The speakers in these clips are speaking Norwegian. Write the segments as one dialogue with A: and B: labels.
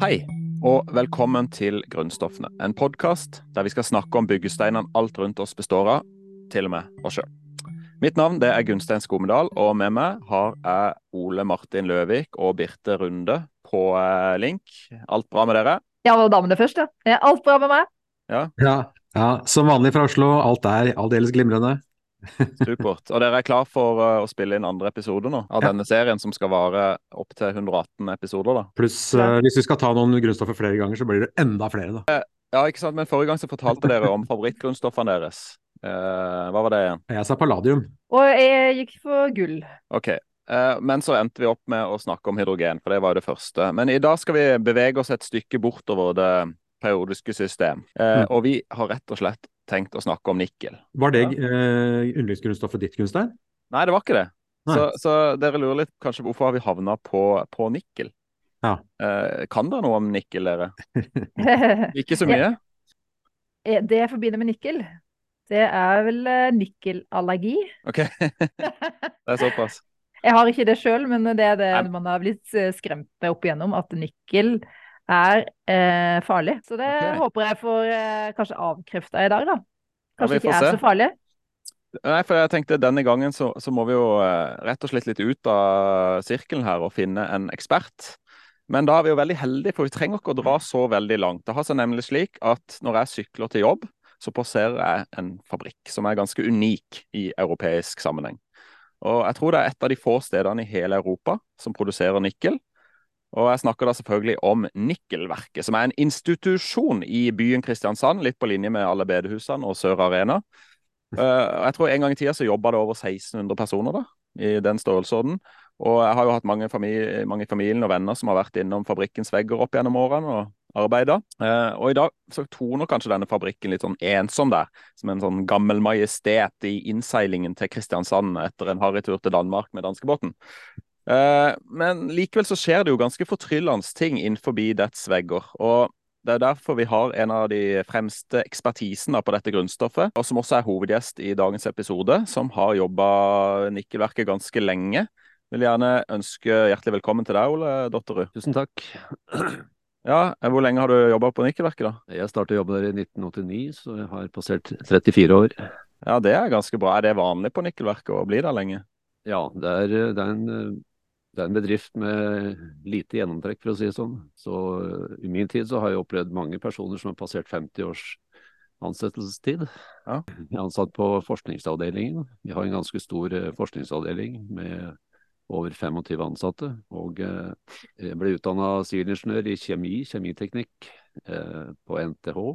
A: Hei, og velkommen til Grunnstoffene. En podkast der vi skal snakke om byggesteinene alt rundt oss består av, til og med oss sjøl. Mitt navn det er Gunstein Skomedal, og med meg har jeg Ole Martin Løvik og Birte Runde på eh, link. Alt bra med dere?
B: Ja, og damene først, ja. Ja, Alt bra med meg?
A: Ja,
C: Ja, ja, som vanlig fra Oslo. Alt er aldeles glimrende.
A: Supert. Og dere er klar for eh, å spille inn andre episode nå av
C: Ja.
A: denne serien, som skal vare opptil 118 episoder, da.
C: Pluss uh, hvis vi skal ta noen grunnstoffer flere ganger, så blir det enda flere, da.
A: Ja, ikke sant? Men forrige gang så fortalte dere om favorittgrunnstoffene deres. Uh, hva var det igjen?
C: Jeg sa palladium.
B: Og jeg gikk for gull.
A: Ok, Uh, men så endte vi opp med å snakke om hydrogen, for det var jo det første. Men i dag skal vi bevege oss et stykke bortover det periodiske system. Uh,
C: Mm.
A: Og vi har rett og slett tenkt å snakke om nikkel.
C: Var det eh, yndlingsgrunnstoffet ditt, Gunstein?
A: Nei, det var ikke det. Så, så dere lurer litt kanskje hvorfor har vi havna på, på nikkel.
C: Ja.
A: Eh, kan dere noe om nikkel, dere? Ikke så
B: Ja.
A: mye?
B: Eh, Det jeg forbinder med nikkel, det er vel eh, nikkelallergi.
A: Ok, det er såpass.
B: Jeg har ikke det sjøl, men det er det
A: Nei.
B: man har blitt eh, skremt med opp igjennom, at nikkel er eh, farlig. Så det
A: okay.
B: håper jeg får eh, kanskje avkrefta i dag, da. Kanskje
A: ja,
B: ikke er
A: se.
B: så farlig.
A: Nei, for jeg tenkte denne gangen så, så må vi jo eh, rett og slett litt ut av sirkelen her og finne en ekspert. Men da er vi jo veldig heldige, for vi trenger ikke å dra så veldig langt. Det har seg nemlig slik at når jeg sykler til jobb, så passerer jeg en fabrikk som er ganske unik i europeisk sammenheng. Og jeg tror det er et av de få stedene i hele Europa som produserer nikkel. Og jeg snakker da selvfølgelig om Nikkelverket, som er en institusjon i byen Kristiansand, litt på linje med alle bedehusene og Sør Arena. Eh, jeg tror En gang i tida så jobba det over 1600 personer da, i den størrelsesorden. Og jeg har jo hatt mange, familie, mange familien og venner som har vært innom fabrikkens vegger opp gjennom årene og arbeida. Eh, og i dag så toner kanskje denne fabrikken litt sånn ensom der, som en sånn gammel majestet i innseilingen til Kristiansand etter en harrytur til Danmark med danskebåten. Eh, men likevel så skjer det jo ganske fortryllende ting innenfor dets vegger. og det er derfor vi har en av de fremste ekspertisene på dette grunnstoffet, og som også er hovedgjest i dagens episode, som har jobba nikkelverket ganske lenge. Vil gjerne ønske hjertelig velkommen til deg, Ole Dotterud.
D: Tusen takk.
A: Ja, eh, Hvor lenge har du jobba på nikkelverket, da?
D: Jeg startet jobbe der i 1989, så jeg har passert 34 år.
A: Ja, Det er ganske bra. Er det vanlig på nikkelverket å bli der lenge?
D: Ja, det er, det er, en, det er en bedrift med lite gjennomtrekk, for å si det sånn. Så uh, i min tid så har jeg opplevd mange personer som har passert 50 års ansettelsestid.
A: Ja.
D: Jeg er ansatt på forskningsavdelingen. Vi har en ganske stor eh, forskningsavdeling med over 25 ansatte. Og eh, jeg ble utdanna sivilingeniør i kjemi, kjemiteknikk, eh, på NTH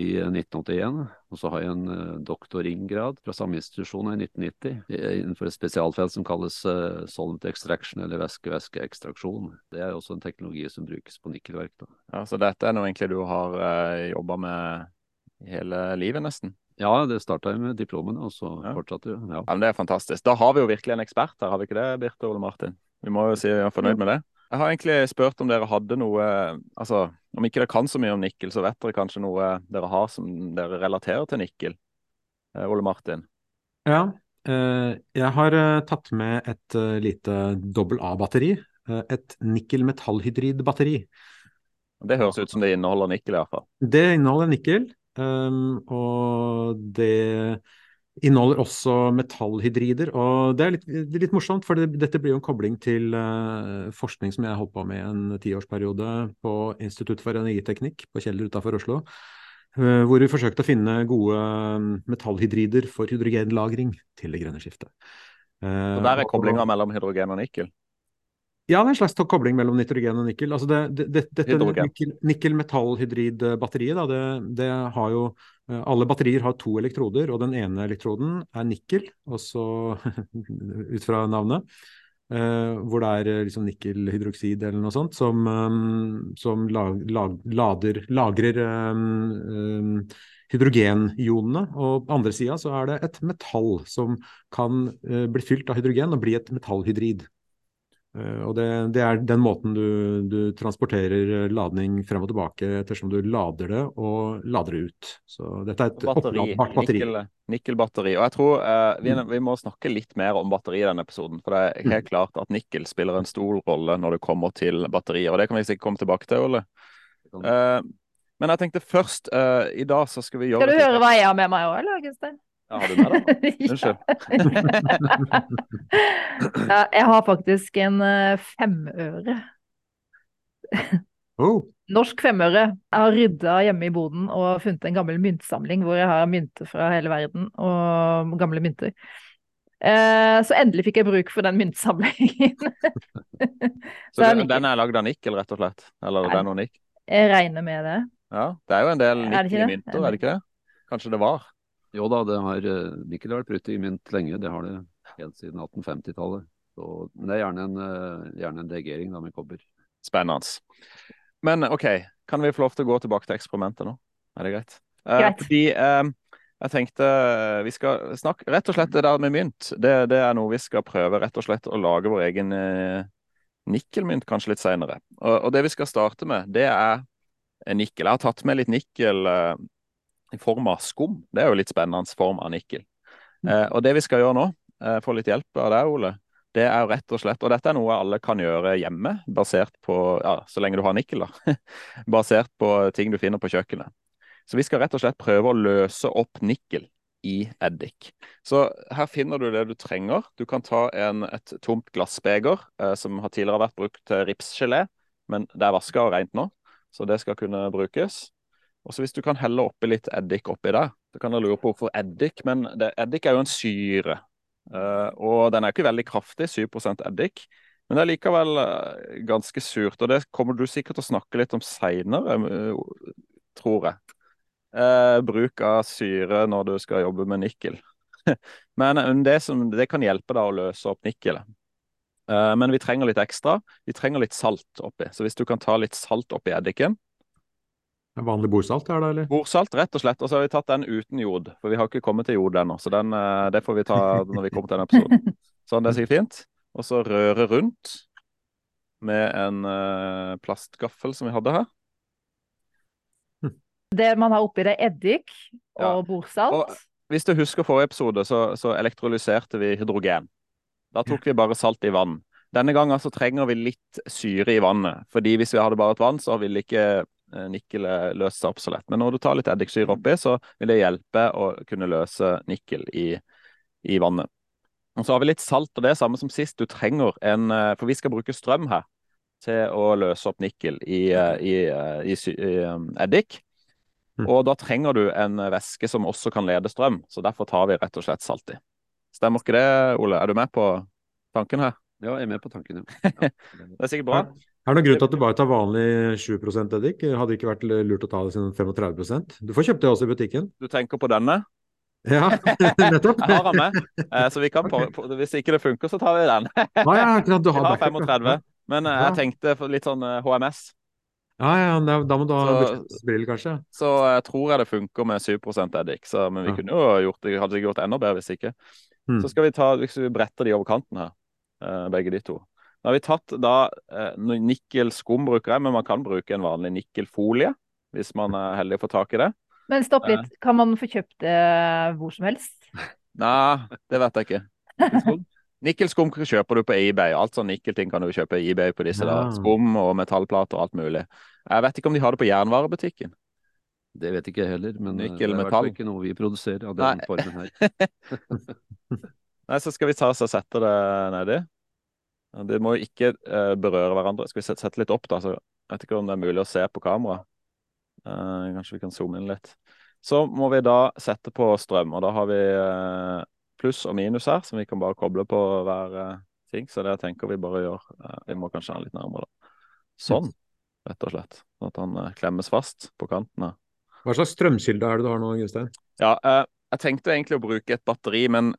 D: i 1981. Og så har jeg en doktoringrad fra samme institusjon i 1990 eh, innenfor et spesialfelt som kalles eh, solvent extraction, eller væske-væske-ekstraksjon. Det er også en teknologi som brukes på nikkelverk. Da.
A: Ja, Så dette er noe egentlig du har uh, jobba med hele livet, nesten?
D: Ja, det starta jeg med diplomene, og så
A: Ja.
D: fortsatte jeg. Ja.
A: Ja, men Det er fantastisk. Da har vi jo virkelig en ekspert her, har vi ikke det, Birte Ole Martin? Vi må jo si vi er fornøyd med det. Jeg har egentlig spurt om dere hadde noe Altså, om ikke dere kan så mye om nikkel, så vet dere kanskje noe dere har som dere relaterer til nikkel? Eh, Ole Martin?
C: Ja. eh, jeg har eh, tatt med et lite dobbel A-batteri. et nikkel-metallhydrid-batteri.
A: Det høres ut som det inneholder nikkel, i hvert fall.
C: Det inneholder nikkel, ehm, og det inneholder også metallhydrider. Og det er litt, det litt morsomt, for det, dette blir jo en kobling til uh, forskning som jeg holdt på med i en tiårsperiode på Institutt for energiteknikk på Kjeller utenfor Oslo. Uh, hvor vi forsøkte å finne gode eh, metallhydrider for hydrogenlagring til det grønne skiftet. Uh,
A: Og Der er
C: og-
A: koblinga mellom hydrogen og nikkel.
C: ja, det er en slags kobling mellom nitrogen og nikkel. Altså det, det, det, dette nikkel-metallhydrid-batteriet, det, har jo eh, Alle batterier har to elektroder, og den ene elektroden er nikkel, også ut fra navnet. eh, hvor det er eh, liksom nikkelhydroksid eller noe sånt, som, eh, som lag, lag, lader, lagrer um, eh, hydrogenionene. Og på andre sida så er det et metall som kan eh, bli fylt av hydrogen og bli et metallhydrid. Eh, og det, det, er den måten du, du, transporterer ladning frem og tilbake ettersom du lader det og lader det ut. Så dette er et batteri, oppladbart batteri.
A: Nikkel, nikkelbatteri. Og jeg tror eh, vi, vi, må snakke litt mer om batteri i denne episoden. For det er helt mm. klart at nikkel spiller en stor rolle når det kommer til batterier. Og det kan vi sikkert komme tilbake til, Ole. Eh, men jeg tenkte først uh, I dag så skal vi gjøre
B: Skal du høre hva jeg har med meg òg, eller, Gustein?
A: Ja, har det? Unnskyld.
B: ja, jeg har faktisk en uh, femøre.
C: oh.
B: Norsk femøre. Jeg har rydda hjemme i boden og funnet en gammel myntsamling hvor jeg har mynter fra hele verden og gamle mynter. Uh, så endelig fikk jeg bruk for den myntsamlingen.
A: så den, den er lagd av nikkel, rett og slett? Eller den og nikk?
B: Jeg regner med det.
A: Ja, Det er jo en del nikkel i mynter, er det ikke det? Kanskje det var?
D: Jo da, det har Mikkel har vært brutt i mynt lenge. Det har det helt siden 1850-tallet. Men det er gjerne en, eh, gjerne en legering da, med kobber.
A: Spennende. Men OK, kan vi få lov til å gå tilbake til eksperimentet nå? Er det greit?
B: Eh, greit.
A: Uh, fordi uh, jeg tenkte vi skal snakke Rett og slett det der med mynt, det, det, er noe vi skal prøve rett og slett å lage vår egen uh, nikkelmynt kanskje litt seinere. Og, og, det vi skal starte med, det er nikkel. Jeg har tatt med litt nikkel i form av skum. Det er jo litt spennende form av nikkel. Mm. Eh, og det vi skal gjøre nå, eh, få litt hjelp av deg, Ole, det er jo rett og slett Og dette er noe alle kan gjøre hjemme, basert på Ja, så lenge du har nikkel, da. basert på ting du finner på kjøkkenet. Så vi skal rett og slett prøve å løse opp nikkel i eddik. Så her finner du det du trenger. Du kan ta en, et tomt glassbeger eh, som har tidligere vært brukt til ripsgelé, men det er vaska og rent nå, så det skal kunne brukes. Og så Hvis du kan helle oppi litt eddik oppi der, så kan du lure på hvorfor eddik. Men det, eddik er jo en syre, uh, og den er ikke veldig kraftig, 7 eddik. Men det er likevel uh, ganske surt, og det kommer du sikkert til å snakke litt om seinere, uh, tror jeg. bruk av syre når du skal jobbe med nikkel. men det, som, det, kan hjelpe deg å løse opp nikkelet. men vi trenger litt ekstra. Vi trenger litt salt oppi. Så hvis du kan ta litt salt oppi eddiken,
C: Vanlig bordsalt er det, eller?
A: Bordsalt, rett og slett. Og så har vi tatt den uten jod. For vi har ikke kommet til jod ennå. Så den, eh, det får vi ta når vi kommer til den episoden. Sånn, det er sikkert fint. Og så røre rundt med en uh, plastgaffel som vi hadde her.
B: Det man har oppi det, er eddik og ja. bordsalt. Og
A: hvis du husker forrige episode, så, så elektrolyserte vi hydrogen. Da tok vi bare salt i vann. Denne gangen så trenger vi litt syre i vannet. fordi hvis vi hadde bare et vann, så ville ikke nikkel løser seg opp så lett. Men når du tar litt eddiksyre oppi, så vil det hjelpe å kunne løse nikkel i, i vannet. Og Så har vi litt salt, og det er samme som sist. Du trenger en eh, For vi skal bruke strøm her til å løse opp nikkel i, eh, i, i, i eddik. Mm. Og da trenger du en væske som også kan lede strøm, så derfor tar vi rett og slett salt i. Stemmer ikke det, Ole? Er du med på tanken her?
D: Ja, jeg er med på tanken, ja. ja.
A: det er sikkert bra.
C: Er det noen grunn til at du bare tar vanlig 7 eddik? Hadde det ikke vært lurt å ta det siden 35% Du får kjøpt det også i butikken.
A: Du tenker på denne?
C: Ja, nettopp.
A: Jeg har den med, eh, så vi kan på, på, hvis ikke det funker, så tar vi den.
C: Ah, ja, akkurat, du har,
A: har 35, men eh, jeg tenkte litt sånn HMS.
C: Eh, ja, ja, da, da må du ha briller, kanskje.
A: Så jeg tror jeg det funker med 7% eddik, så, men vi ja. kunne jo gjort det, hadde det gjort enda bedre hvis ikke. Hmm. Så skal vi ta, hvis vi bretter de over kanten her, begge de to. Nå har vi tatt da eh, nikkelskum, bruker jeg, men man kan bruke en vanlig nikkelfolie hvis man er heldig å få tak i det.
B: Men stopp litt, eh. kan man få kjøpt det hvor som helst?
A: Nei, det vet jeg ikke. Nikkelskum, kjøper du på eBay. Alt sånn nikkelting kan du kjøpe på eBay på disse. Ja. da. Skum og metallplater og alt mulig. Jeg vet ikke om de har det på jernvarebutikken.
D: Det vet ikke jeg heller, men
A: Nikkel,
D: det er i hvert fall ikke noe vi produserer av den Nei. formen her.
A: Nei, så skal vi ta oss og sette det nedi. Det må jo ikke uh, berøre hverandre. Skal vi sette, sette litt opp, da? Så jeg vet ikke om det er mulig å se på kamera. Uh, kanskje vi kan zoome inn litt. Så må vi da sette på strøm, og da har vi uh, pluss og minus her, som vi kan bare koble på hver ting. Så det tenker vi bare gjør. vi må kanskje ha den litt nærmere, da. Sånn, rett og slett. Sånn at han klemmes fast på kanten her.
C: Hva slags strømkilde er det du har nå, Gustein?
A: Ja, jeg tenkte egentlig å bruke et batteri, men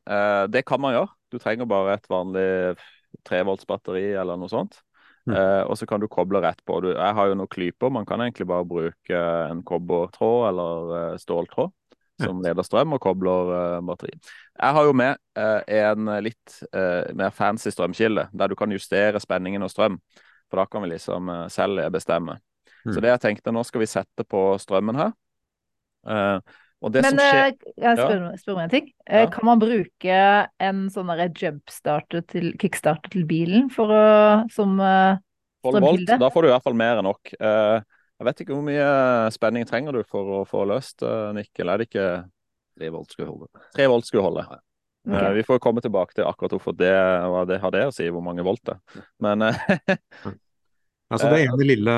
A: det kan man gjøre. Du trenger bare et vanlig trevoltsbatteri eller noe sånt. Mm. Eh, og så kan du koble rett på. Du, jeg har jo noen klyper. Man kan egentlig bare bruke en kobbertråd eller eh, ståltråd. som leder strøm og kobler uh, batteri. Jeg har jo med uh, en litt uh, mer fancy strømkilde, der du kan justere spenningen og strøm. For da kan vi liksom selv bestemme. Mm. Så det jeg tenkte, nå skal vi sette på strømmen her.
B: Men skjer... jeg spør, ja. spør om en ting. Ja. Kan man bruke en sånn jumpstarter til kickstarter til bilen for å, som strømkilde?
A: Da får du i hvert fall mer enn nok. Uh, jeg vet ikke hvor mye spenning trenger du for å få løst uh, nikkel. Er det ikke
D: Tre volt skulle holde.
A: Tre volt skulle holde. Ja. Okay. Uh, vi får komme tilbake til akkurat hvorfor det, hva det har det å si, hvor mange volt det Men uh,
C: Altså Det ene lille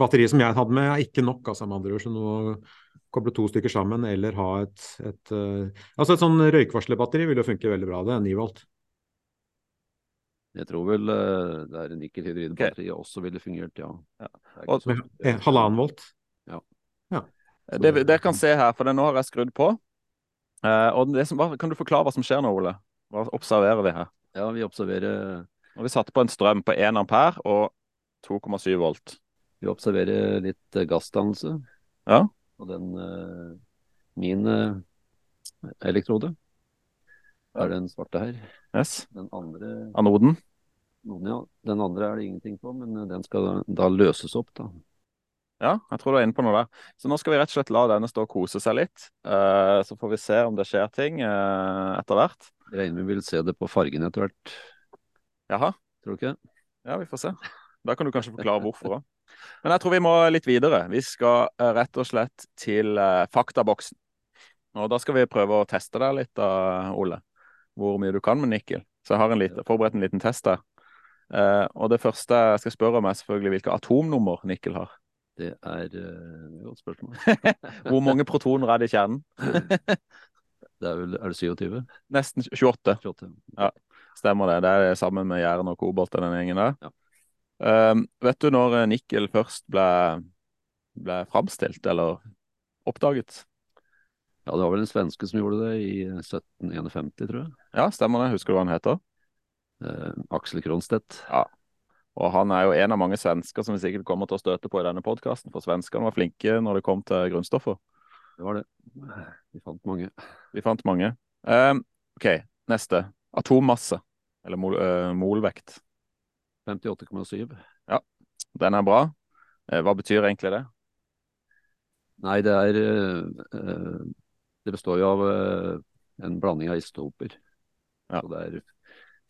C: batteriet som jeg hadde med, er ikke nok. altså med andre ord, så nå Koble to stykker sammen eller ha et, et Altså et sånn røykvarslerbatteri vil jo funke veldig bra. Det er 9 volt.
D: Jeg tror vel uh, det er nikkelhydridbatteriet okay. også ville fungert, ja. ja.
C: Og, halvannen volt?
D: Ja.
A: ja. Det dere kan se her, for nå har jeg skrudd på. Uh, og det som, kan du forklare hva som skjer nå, Ole? Hva observerer vi her?
D: Ja, vi observerer
A: Og Vi satte på en strøm på 1 ampere og 2,7 volt.
D: Vi observerer litt gassdannelse.
A: Ja.
D: Og den uh, min elektrode er den svarte her.
A: Yes.
D: Den andre
A: Anoden?
D: Ja. Den andre er det ingenting på, men den skal da løses opp, da.
A: Ja, jeg tror du er inne på noe der. Så nå skal vi rett og slett la denne stå og kose seg litt. Uh, så får vi se om det skjer ting uh, etter hvert.
D: Regner vi vil se det på fargen etter hvert.
A: Jaha?
D: Tror du ikke?
A: Ja, vi får se. Da kan du kanskje forklare hvorfor òg. Men jeg tror vi må litt videre. Vi skal uh, rett og slett til faktaboksen. Og da skal vi prøve å teste deg litt, da, Ole hvor mye du kan med nikkel. Så jeg har en lite, forberedt en liten test der. Eh, og det første jeg skal spørre om, er selvfølgelig hvilke atomnummer nikkel har.
D: Det er et godt spørsmål.
A: hvor mange protoner er det i kjernen?
D: det er vel Er det 27?
A: Nesten 28.
D: 28.
A: Ja, stemmer det. Det er sammen med jern og kobolt og den gjengen der.
D: Ja.
A: Um, vet du når nikkel først ble, ble framstilt eller oppdaget?
D: Ja, det var vel en svenske som gjorde det i 1751, tror jeg.
A: Ja, stemmer det. Husker du hva han heter?
D: Uh, Aksel Kronstedt.
A: Ja. Og han er jo en av mange svensker som vi sikkert kommer til å støte på i denne podkasten, for svenskene var flinke når det kom til grunnstoffer.
D: Det var det. Vi fant mange.
A: Vi fant mange. Um, OK, neste. Atommasse. Eller mol, uh, molvekt.
D: 58,7.
A: Ja, den er bra. Uh, hva betyr egentlig det?
D: Nei, det er uh, det består jo av en blanding av isotoper. Ja. Så det er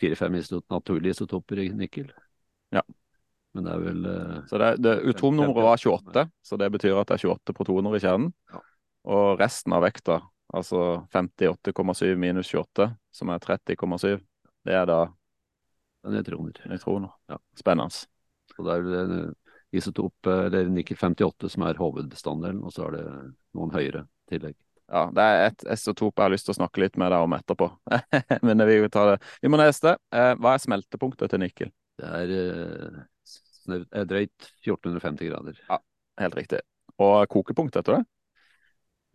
D: fire-fem naturlige isotoper i nikkel.
A: Ja.
D: Men det er vel
A: Så det, det Utomnummeret var 28, så det betyr at det er 28 protoner i kjernen.
D: Ja.
A: Og resten av vekta, altså 58,7 minus 28, som er 30,7, det er da
D: Nøytroner.
A: Nøytroner.
D: Ja.
A: Spennende.
D: Så det er isotop, eller nikkel 58, som er hovedbestanddelen, og så er det noen høyere tillegg
A: ja, det er et isotop jeg har lyst til å snakke litt med deg om etterpå. Men vi, ta det. vi må neste. Eh, hva er smeltepunktet til nikkel?
D: Det er eh, drøyt 1450 grader.
A: Ja, helt riktig. Og kokepunkt etter det?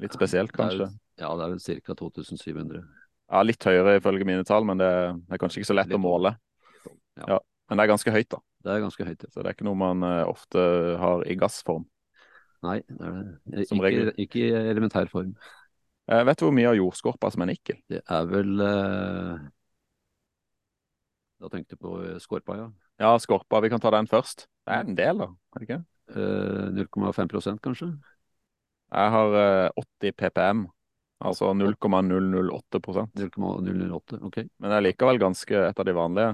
A: Litt spesielt, kanskje?
D: Ja, det er vel ca. 2700.
A: Ja, litt høyere ifølge mine tall, men det er kanskje ikke så lett litt å måle. Ja. ja. Men det er ganske høyt, da.
D: Det er ganske høyt, ja.
A: Så det er ikke noe man uh, ofte har i gassform.
D: Nei, det er det. Ikke, ikke i elementær form.
A: Uh, vet du hvor mye av jordskorpa som er nikkel?
D: Det er vel uh... Da tenkte du på eh, skorpa, ja.
A: Ja, skorpa. Vi kan ta den først. Det er en del, da. Er det ikke?
D: Uh, 0,5 kanskje?
A: Jeg har 80 ppm. Altså 0,008%
D: 0,008, ok.
A: Men det er likevel ganske et av de vanlige.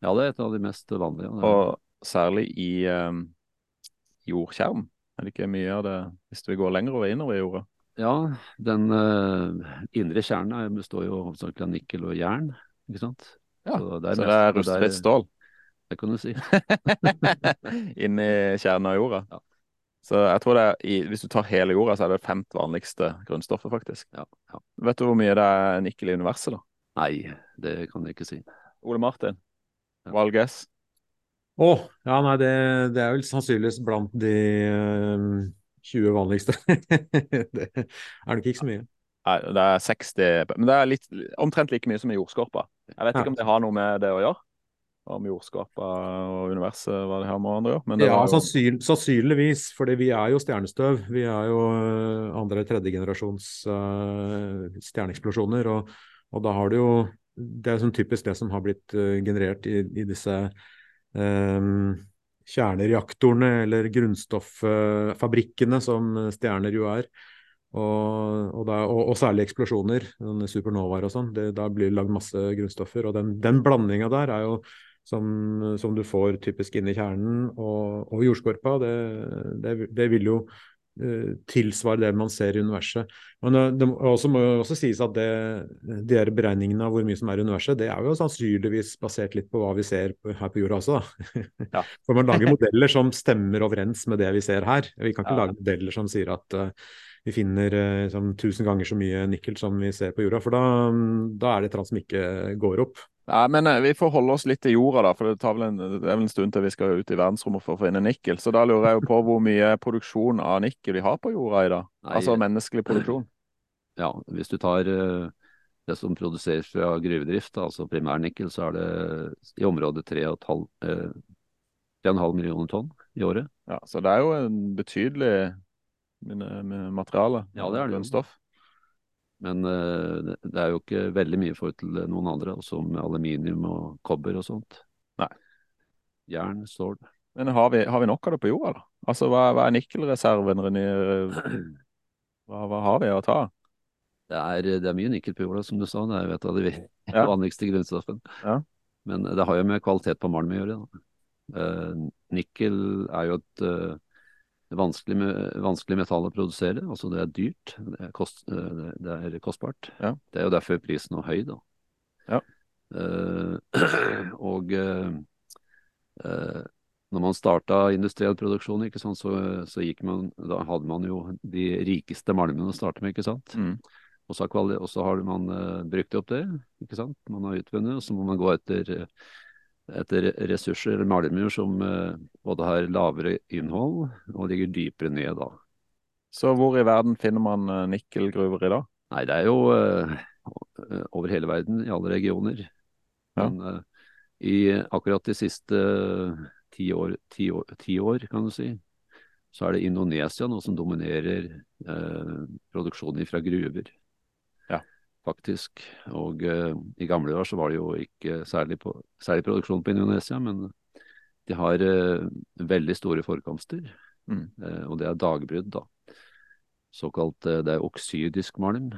D: Ja, det er et av de mest vanlige.
A: Og særlig i um, jordkjern er det ikke mye av det hvis vi går lenger innover i jorda.
D: Ja, den uh, indre kjernen består jo hovedsakelig av nikkel og jern, ikke sant.
A: Ja, Så det er, så det er rustfritt stål?
D: Det kan du si.
A: Inni kjernen av jorda?
D: Ja.
A: Så jeg tror det er, i, hvis du tar hele jorda, så er det femt vanligste grunnstoffet, faktisk.
D: Ja, ja.
A: Vet du hvor mye det er nikkel i universet, da?
D: Nei, det kan jeg ikke si.
A: Ole Martin. Valges?
C: Å, oh, ja nei, det, det, er vel sannsynligvis blant de uh 20 vanligste. det er nok ikke så mye.
A: Nei, det er 60 Men det er litt, omtrent like mye som i jordskorpa. Jeg vet ikke ja. om det har noe med det å gjøre. om jordskorpa og universet, hva det har med hverandre å gjøre.
C: Ja,
A: jo
C: sannsyn, sannsynligvis, fordi vi er jo stjernestøv. Vi er jo øh, andre- eller tredjegenerasjons uh, stjerneeksplosjoner. Og, og da har det jo Det er sånn typisk det som har blitt øh, generert i, i disse um, kjernereaktorene, eller grunnstofffabrikkene, som stjerner jo er. Og, og, da, og, og særlig eksplosjoner, supernovaer og sånn. Da blir det lagd masse grunnstoffer. Og den, den blandinga der er jo som, som du får typisk inni kjernen og, og jordskorpa, det, det, det vil jo eh, tilsvare det man ser i universet. Men eh, det også, må jo også sies at det, de her beregningene av hvor mye som er i universet, det er jo sannsynligvis basert litt på hva vi ser her på jorda også.
A: Ja.
C: For man lager modeller som stemmer overens med det vi ser her. Vi kan ikke
A: Ja.
C: lage modeller som sier at uh, vi finner uh, sånn, tusen ganger så mye nikkel som vi ser på jorda, for da, da er det et eller annet som ikke går opp.
A: Ja, men eh, Vi får holde oss litt til jorda, da, for det, tar vel en, det er vel en stund til vi skal ut i verdensrommet for å finne nikkel. Så da lurer jeg jo på hvor mye produksjon av nikkel vi har på jorda i dag.
D: Nei,
A: Altså menneskelig produksjon.
D: Ja, hvis du tar eh, det som produseres fra gruvedrift, altså primærnikkel, så er det i området 3,5 eh, 3,5 millioner tonn i året.
A: Ja, Så det er jo en betydelig materiale.
D: Ja, det er det jo. Men uh, det- er jo ikke veldig mye i forhold til noen andre, også med aluminium og kobber og sånt.
A: Nei.
D: Jern, stål.
A: Men har vi, har vi nok av det på jorda, da? Altså, Hva, hva er nikkelreserven? René? hva, hva har vi å ta?
D: Det er, det er mye nikkel på jorda, som du sa. Det er jo et av de
A: Ja.
D: vanligste grunnstoffene.
A: Ja.
D: Men det har jo med kvalitet på malm å gjøre. Da. Uh, nikkel er jo et eh, vanskelig, vanskelig metall å produsere. Altså det er dyrt. Det er, kost, eh, det- er kostbart.
A: Ja.
D: Det er jo derfor prisen er høy, da.
A: Ja.
D: Eh, og eh, eh, når man starta industriell produksjon, ikke sant, så, så gikk man, da hadde man jo de rikeste malmene å starte med, ikke sant.
A: Mm.
D: Og så har, man uh, brukt opp det, ikke sant. Man har utvunnet, og så må man gå etter, eh, etter ressurser eller malmer som eh, både har lavere innhold og ligger dypere ned da.
A: Så hvor i verden finner man eh, nikkelgruver i dag?
D: Nei, det er jo eh, over hele verden, i alle regioner.
A: Ja.
D: Men i akkurat de siste ti år, ti, år, ti år, kan du si, så er det Indonesia nå som dominerer eh, produksjonen fra gruver. Faktisk. Og eh, i gamle år så var det jo ikke særlig, på, særlig produksjon på Indonesia, men de har eh, veldig store forekomster.
A: Mm.
D: Eh, og det er dagbrudd, da. Såkalt eh, det er oksydisk malm.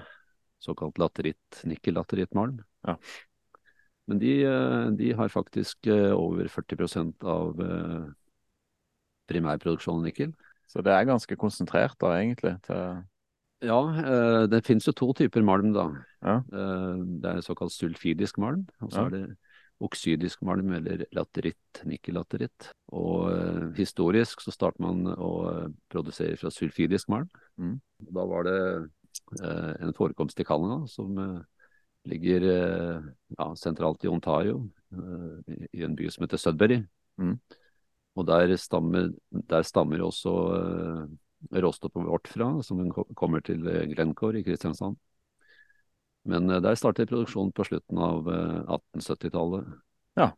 D: Såkalt lateritt, nikkellaterittmalm.
A: Ja.
D: Men de, eh, de har faktisk eh, over 40% av primærproduksjonen nikkel.
A: Så det er ganske konsentrert, da, egentlig. til...
D: Ja, eh, det finnes jo to typer malm, da.
A: Ja.
D: Eh, det er såkalt sulfidisk malm, og så
A: Ja.
D: er det oksydisk malm, eller lateritt, nikkellateritt. Og eh, historisk så starter man å produsere fra sulfidisk malm.
A: Mm.
D: Da var det en forekomst i Canada som ligger ja, sentralt i Ontario, i, en by som heter Sudbury.
A: Mm.
D: Og der stammer, der stammer også råstoffet vårt fra, som ko- kommer til eh, Glencore i Kristiansand. Men eh, der startet produksjonen på slutten av eh, 1870-tallet.
A: Ja.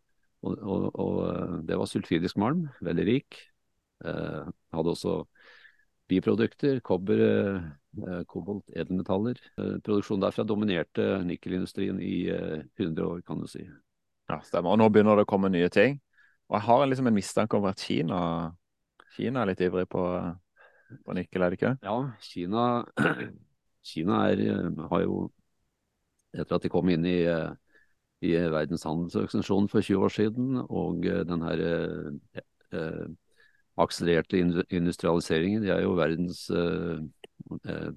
D: Og, og, og eh, det var sulfidisk malm, veldig rik. Eh, hadde også biprodukter, kobber, eh, eh, kobolt, edelmetaller. Eh, produksjonen derfra dominerte nikkelindustrien i eh, 100 år, kan du si.
A: Ja, stemmer. Og nå begynner det å komme nye ting. Og jeg har liksom en mistanke om at Kina, Kina er litt ivrig på, på nikkel, er det ikke?
D: Ja, Kina, Kina er, eh, har jo, etter at de kom inn i, eh, i Verdens handelsorganisasjon for 20 år siden, og eh, den her eh, akselererte industrialiseringen, de er jo verdens eh,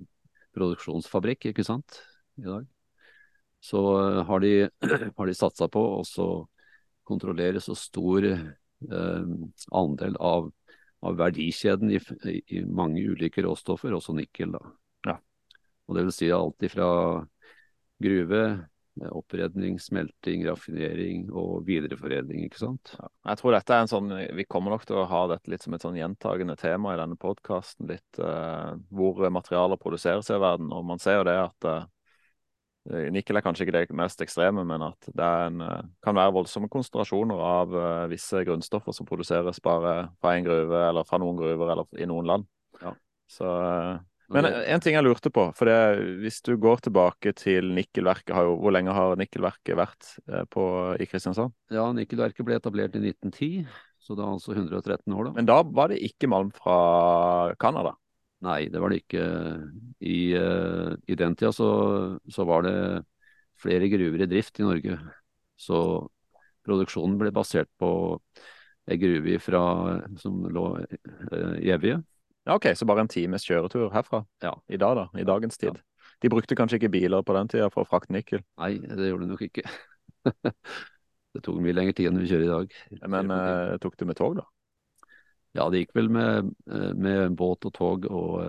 D: produksjonsfabrikk, ikke sant, i dag. Så har de, har de satsa på å kontrollere så stor eh, andel av av verdikjeden i, i, mange ulike råstoffer, også nikkel. da.
A: Ja.
D: Og det vil si alt ifra gruve, eh, oppredning, smelting, raffinering og videreforedling, ikke sant.
A: Ja. Jeg tror dette er en sånn Vi kommer nok til å ha dette litt som et sånn gjentagende tema i denne podkasten. Litt eh, hvor materialer produseres i verden. Og man ser jo det at eh, Nikkel er kanskje ikke det mest ekstreme, men at det en, eh, kan være voldsomme konsentrasjoner av uh, visse grunnstoffer som produseres bare fra en gruve, eller fra noen gruver, eller i noen land.
D: Ja.
A: Så, men en ting jeg lurte på, for det, hvis du går tilbake til nikkelverket, har jo, hvor lenge har nikkelverket vært på, i Kristiansand?
D: Ja, nikkelverket ble etablert i 1910, så det er altså 113 år, da.
A: Men da var det ikke malm fra Canada?
D: Nei, det var det ikke. I, uh, i den tida så, så, var det flere gruver i drift i Norge. Så produksjonen ble basert på ei gruve fra, som lå uh, i Evje.
A: Ja, OK, så bare en times kjøretur herfra
D: ja.
A: i dag, da. I dagens tid. Ja. De brukte kanskje ikke biler på den tida for å frakte nikkel?
D: Nei, det gjorde de nok ikke. det tok mye lengre tid enn vi kjører i dag.
A: Men uh, tok du med tog, da?
D: Ja, det gikk vel med, med båt og tog og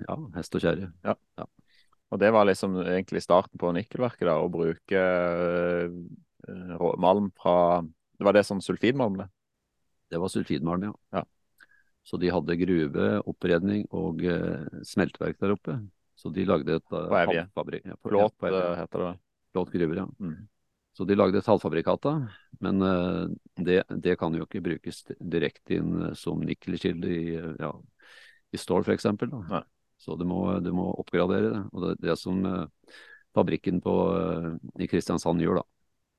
D: ja, hest og kjerre.
A: Ja. ja. Og det var liksom egentlig starten på nikkelverket, da, å bruke uh, malm fra Det var det som sulfidmalm, det?
D: Det var sulfidmalm, ja.
A: ja.
D: Så de hadde gruve, oppredning og uh, smelteverk der oppe. Så de lagde et uh,
A: halvfabrikk. Ja, Plåt heter det.
D: Plåt gruver, ja.
A: Mm.
D: Så de lagde et halvfabrikata, men uh, det, det, kan jo ikke brukes direkte inn som nikkelkilde i, ja, i stål f.eks. Så du må, du må, oppgradere det. Og det, det som fabrikken på, i Kristiansand gjør, da.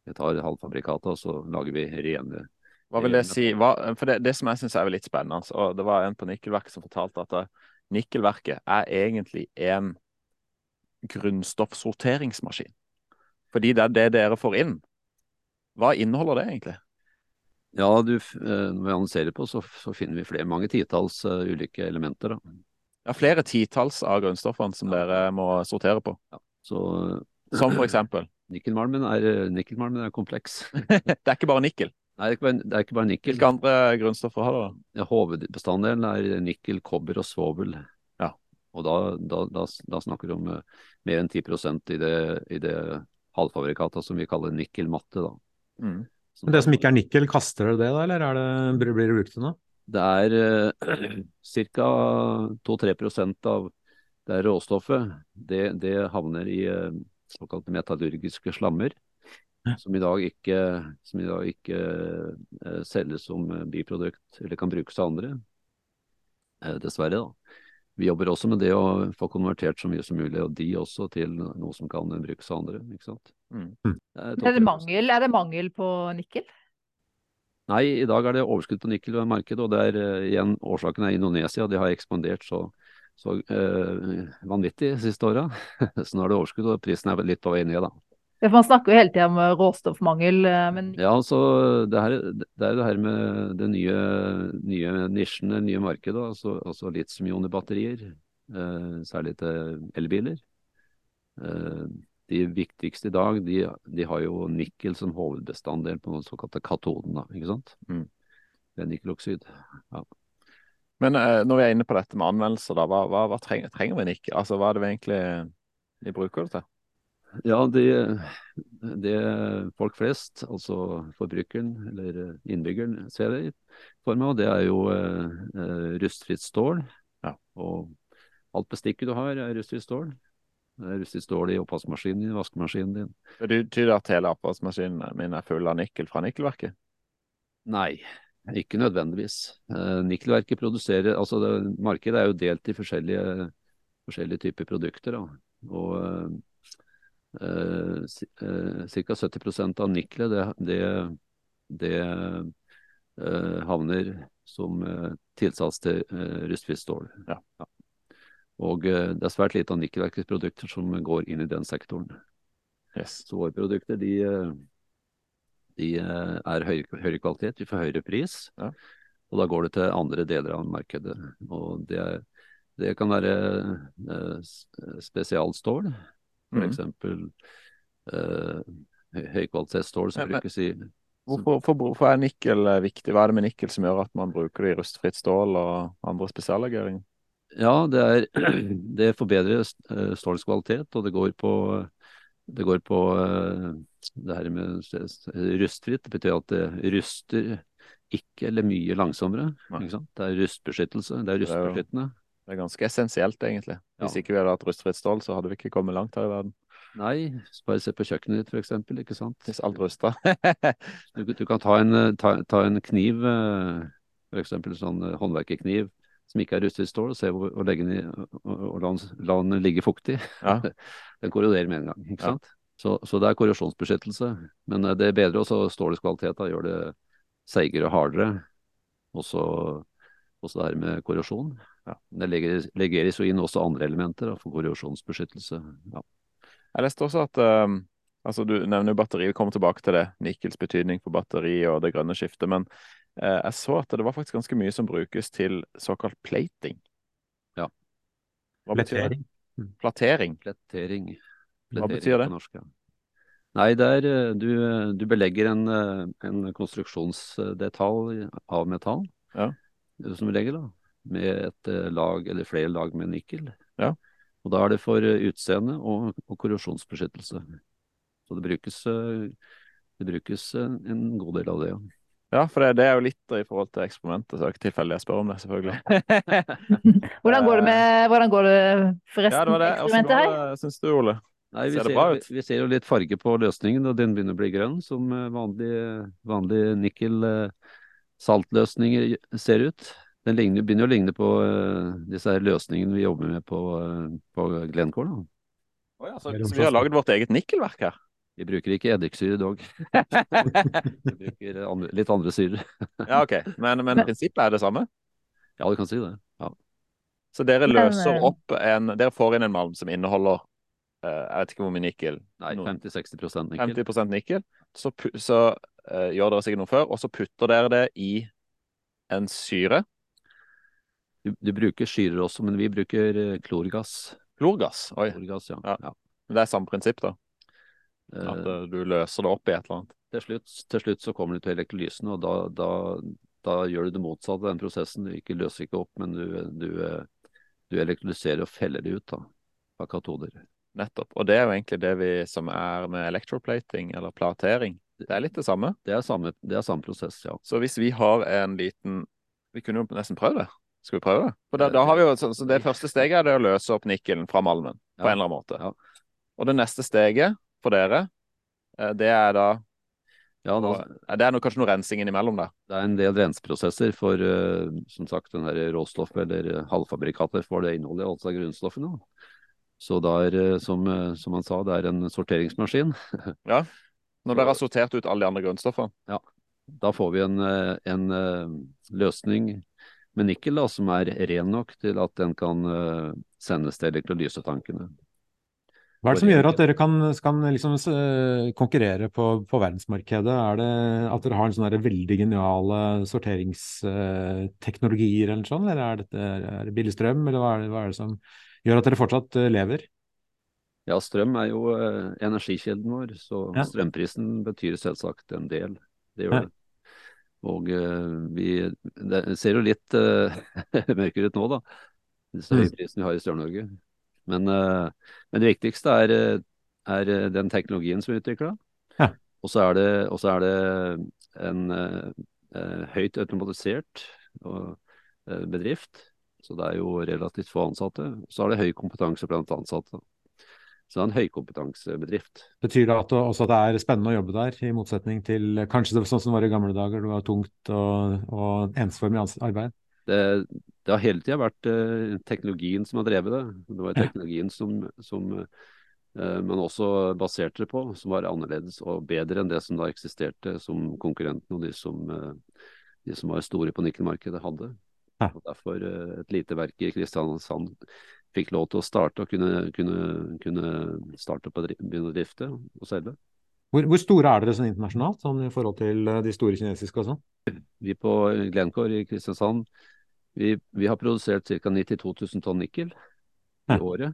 D: Vi tar halvfabrikata, og så lager vi rene
A: Hva vil det si? Hva, for det, det som jeg syns er litt spennende, og det var en på Nikkelverket som fortalte at Nikkelverket er egentlig en grunnstoffsorteringsmaskin. Fordi det er det dere får inn. Hva inneholder det egentlig?
D: Ja, du, Når vi analyserer på, så, så finner vi flere, mange titalls uh, ulike elementer. Da.
A: Ja, flere titalls av grunnstoffene som ja. dere må sortere på.
D: Ja, så,
A: som for eksempel?
D: Nikkelmalmen er, nikkelmalmen er kompleks.
A: det er ikke bare nikkel?
D: Nei, det er ikke bare, er ikke bare nikkel.
A: Hvilke andre grunnstoffer har dere?
D: Ja, hovedbestanddelen er nikkel, kobber og svovel.
A: Ja.
D: Og da, da, da, da snakker du om mer enn 10 i det, i det halvfabrikata som vi kaller nikkelmatte. da.
A: Mm.
C: Men Det som ikke er nikkel, kaster dere det da, eller er det, blir det brukt til noe?
D: Det er uh, ca. 2-3 av det råstoffet. Det, det havner i uh, såkalte metallurgiske slammer. Som i dag ikke, som i dag ikke uh, selges som biprodukt eller kan brukes av andre. Uh, dessverre, da. Vi jobber også med det å få konvertert så mye som mulig, og de også, til noe som kan brukes av andre. ikke sant?
A: Mm.
B: Det er, er, det mangel, er, det mangel, på nikkel?
D: Nei, i dag er det overskudd på nikkel i markedet, og det er uh, igjen årsaken er Indonesia. De har ekspandert så, så uh, vanvittig de siste åra. så nå er det overskudd, og prisen er litt på vei ned, da.
B: Ja, for Man snakker jo hele tida om råstoffmangel, men
D: Ja, altså det, her, det er det her med det nye, nye nisjen, det nye markedet. Altså, altså litium-ioner-batterier, eh, særlig til elbiler. Eh, de viktigste i dag, de, de, har jo nikkel som hovedbestanddel på den såkalte katoden, da, ikke sant.
A: Mm.
D: Det er nikkeloksid. Ja.
A: Men eh, når vi er inne på dette med anvendelser, da, hva, hva, hva trenger, trenger, vi nikkel? Altså, hva er det vi egentlig vi bruker det til?
D: Ja, det, det, folk flest, altså forbrukeren eller innbyggeren, ser det for meg, og det er jo eh, rustfritt stål.
A: Ja.
D: Og alt bestikket du har, er rustfritt stål. Det er rustfritt stål i oppvaskmaskinen din, vaskemaskinen din.
A: Det betyr at hele oppvaskmaskinen min er full av nikkel fra nikkelverket?
D: Nei, ikke nødvendigvis. Eh, nikkelverket produserer Altså, det, markedet er jo delt i forskjellige, forskjellige typer produkter. Da. Og eh, Ca. 70% av nikkelet det, det, det eh, havner som eh, tilsats til eh, rustfritt stål.
A: Ja.
D: Ja. Og det er svært lite av nikkelverkets produkter som går inn i den sektoren.
A: Yes.
D: Så våre produkter de, de er høyere, høy kvalitet, vi får høyere pris.
A: Ja.
D: Og da går det til andre deler av markedet. Og det, det kan være spesialstål. For
A: Mm.
D: uh, høykvalitetsstål som
A: Ja,
D: brukes i
A: Hvorfor, for, hvorfor er nikkel eh, viktig? Hva er det med nikkel som gjør at man bruker det i rustfritt stål og andre spesiallegeringer?
D: Ja, det, er, det forbedrer uh, stålets kvalitet, og det går på, det går på det her med rustfritt. Det betyr at det ruster ikke eller mye langsommere. Det er rustbeskyttelse. Det er rustbeskyttende.
A: Det er ganske essensielt, egentlig. Hvis
D: Ja.
A: ikke vi hadde hatt rustfritt stål, så hadde vi ikke kommet langt her i verden.
D: Nei, bare se på kjøkkenet ditt for eksempel, ikke sant.
A: Hvis alt ruster.
D: Du, du kan ta en, eh, ta, ta en kniv, eh, for eksempel sånn eh, håndverkerkniv som ikke er rustet stål, og se hvor, og legge den i, og, og la, den, la den ligge fuktig.
A: Ja.
D: Den korroderer med en gang, ikke
A: Ja.
D: Så, så det er korrosjonsbeskyttelse. Men det er bedre også stålets kvalitet, da gjør det seigere og hardere. Også, også det her med korrosjon.
A: Ja.
D: Det legger- legeres jo inn også andre elementer da, for korrosjonsbeskyttelse. Ja.
A: Jeg leste også at um, altså Du nevner jo batteri, vi kommer tilbake til det. Nikkels betydning for batteri og det grønne skiftet. Men uh, jeg så at det var faktisk ganske mye som brukes til såkalt plating.
D: Ja.
A: Hva betyr det? Platering.
D: Plettering.
A: Hva betyr det?
D: På norsk, ja. Nei, det er eh, du, du belegger en, eh, en konstruksjonsdetalj av metall,
A: Ja.
D: Som regel, da, med et eh, lag eller flere lag med nikkel.
A: Ja.
D: Og da er det for eh, utseende og, og korrosjonsbeskyttelse. Så det brukes, eh, det brukes en, en god del av det, ja.
A: Ja, for det, det er jo litt i forhold til eksperimentet, så det er ikke tilfeldig jeg spør om det, selvfølgelig.
B: Hvordan går det med Hvordan går det
A: ja,
B: forresten,
A: det var det. Hvordan
B: eksperimentet her?
A: går det, syns du, Ole?
D: Nei, vi
A: Ser det
D: ser,
A: bra
D: vi,
A: ut?
D: vi ser jo litt farge på løsningen, og den begynner å bli grønn, som vanlig, vanlig nikkel eh, saltløsninger ser ut. Den ligner, begynner å ligne på uh, disse her løsningene vi jobber med på, uh, på Glencore. Da.
A: Oh, ja, så, så vi har laget vårt eget nikkelverk her?
D: Vi bruker ikke eddiksyre dog, vi bruker andre, litt andre syrer.
A: Ja, OK. Men, men prinsippet er det samme?
D: Ja, du kan si det. Ja.
A: Så dere løser
B: eh,
A: opp en Dere får inn en malm som inneholder uh, Jeg vet ikke hvor mye nikkel.
D: Nei, 50-60% nikkel.
A: 50 nikkel. Så, så eh, gjør dere sikkert noe før, og så putter dere det i en syre.
D: Du, du bruker syrer også, men vi bruker eh, klorgass.
A: Klorgass. Oi.
D: Klorgass, ja.
A: Ja.
D: ja.
A: Det er samme prinsipp, da. At
D: Eh,
A: eh, du løser det opp i et eller annet.
D: til slutt, til slutt så kommer du til elektrolysen, og da, da, da gjør du det motsatte av den prosessen. Du ikke løser ikke opp, men du, du, eh, du elektrolyserer og feller det ut da, av katoder.
A: Nettopp. Og det er jo egentlig det vi som er med electroplating, eller platering. Det er litt det samme.
D: Det er samme, det er samme prosess, ja.
A: Så hvis vi har en liten Vi kunne jo nesten prøve det. Skal vi prøve det? For da, da har vi jo, så, så Det første steget er det å løse opp nikkelen fra malmen på en eller annen måte.
D: Ja.
A: Og det neste steget for dere, eh, det er da
D: ja da,
A: Det er noe, kanskje noe rensing innimellom der.
D: det er en del renseprosesser for eh, som sagt, den her råstoffet eller eh, halvfabrikater for det innholdet, altså grunnstoffene. Så det er, eh, som, eh, som han sa, det er en sorteringsmaskin.
A: Når dere har sortert ut alle de andre grunnstoffene.
D: Da får vi en, eh, en eh, løsning med nikkel da, som er ren nok til at den kan eh, sendes til elektrolysetankene.
C: Hva er det som gjør at dere kan, kan liksom konkurrere på, på verdensmarkedet? Er det at dere har en sånn veldig geniale sorteringsteknologier eller sånn, eller er, det, er det billig strøm, eller hva er, det, hva er det som gjør at dere fortsatt lever?
D: Ja, strøm er jo eh, energikilden vår, så
C: Ja.
D: strømprisen betyr selvsagt en del. Det gjør det. Og eh, vi Det ser jo litt uh, mørkere ut nå, da. strømprisen
C: Mm.
D: vi har i Sør-Norge. Men, uh, men det viktigste er, er den teknologien som er utvikla.
C: Ja.
D: Og så er det, er det en eh, høyt automatisert og, bedrift. Så det er jo relativt få ansatte. Så er det høy kompetanse blant ansatte. Så det er en høykompetansebedrift.
C: Betyr det at, også at det er spennende å jobbe der, i motsetning til kanskje det var sånn som det var i gamle dager, det var tungt og, og ensformig arbeid?
D: Det, det har hele tida vært eh, teknologien som har drevet det. Det var
C: Ja.
D: teknologien som, som eh, man også baserte det på, som var annerledes og bedre enn det som da eksisterte som konkurrentene og de som, eh, de som var store på nikkelmarkedet hadde.
C: Ja.
D: Og Derfor et lite verk i Kristiansand fikk lov til å starte og kunne, kunne, kunne starte opp og begynne å drifte og selge.
C: Hvor, hvor store er dere sånn internasjonalt, sånn i forhold til eh, de store kinesiske og sånn?
D: Vi på Glencore i Kristiansand vi, vi har produsert ca. 92 000 tonn nikkel i
C: Ja.
D: året.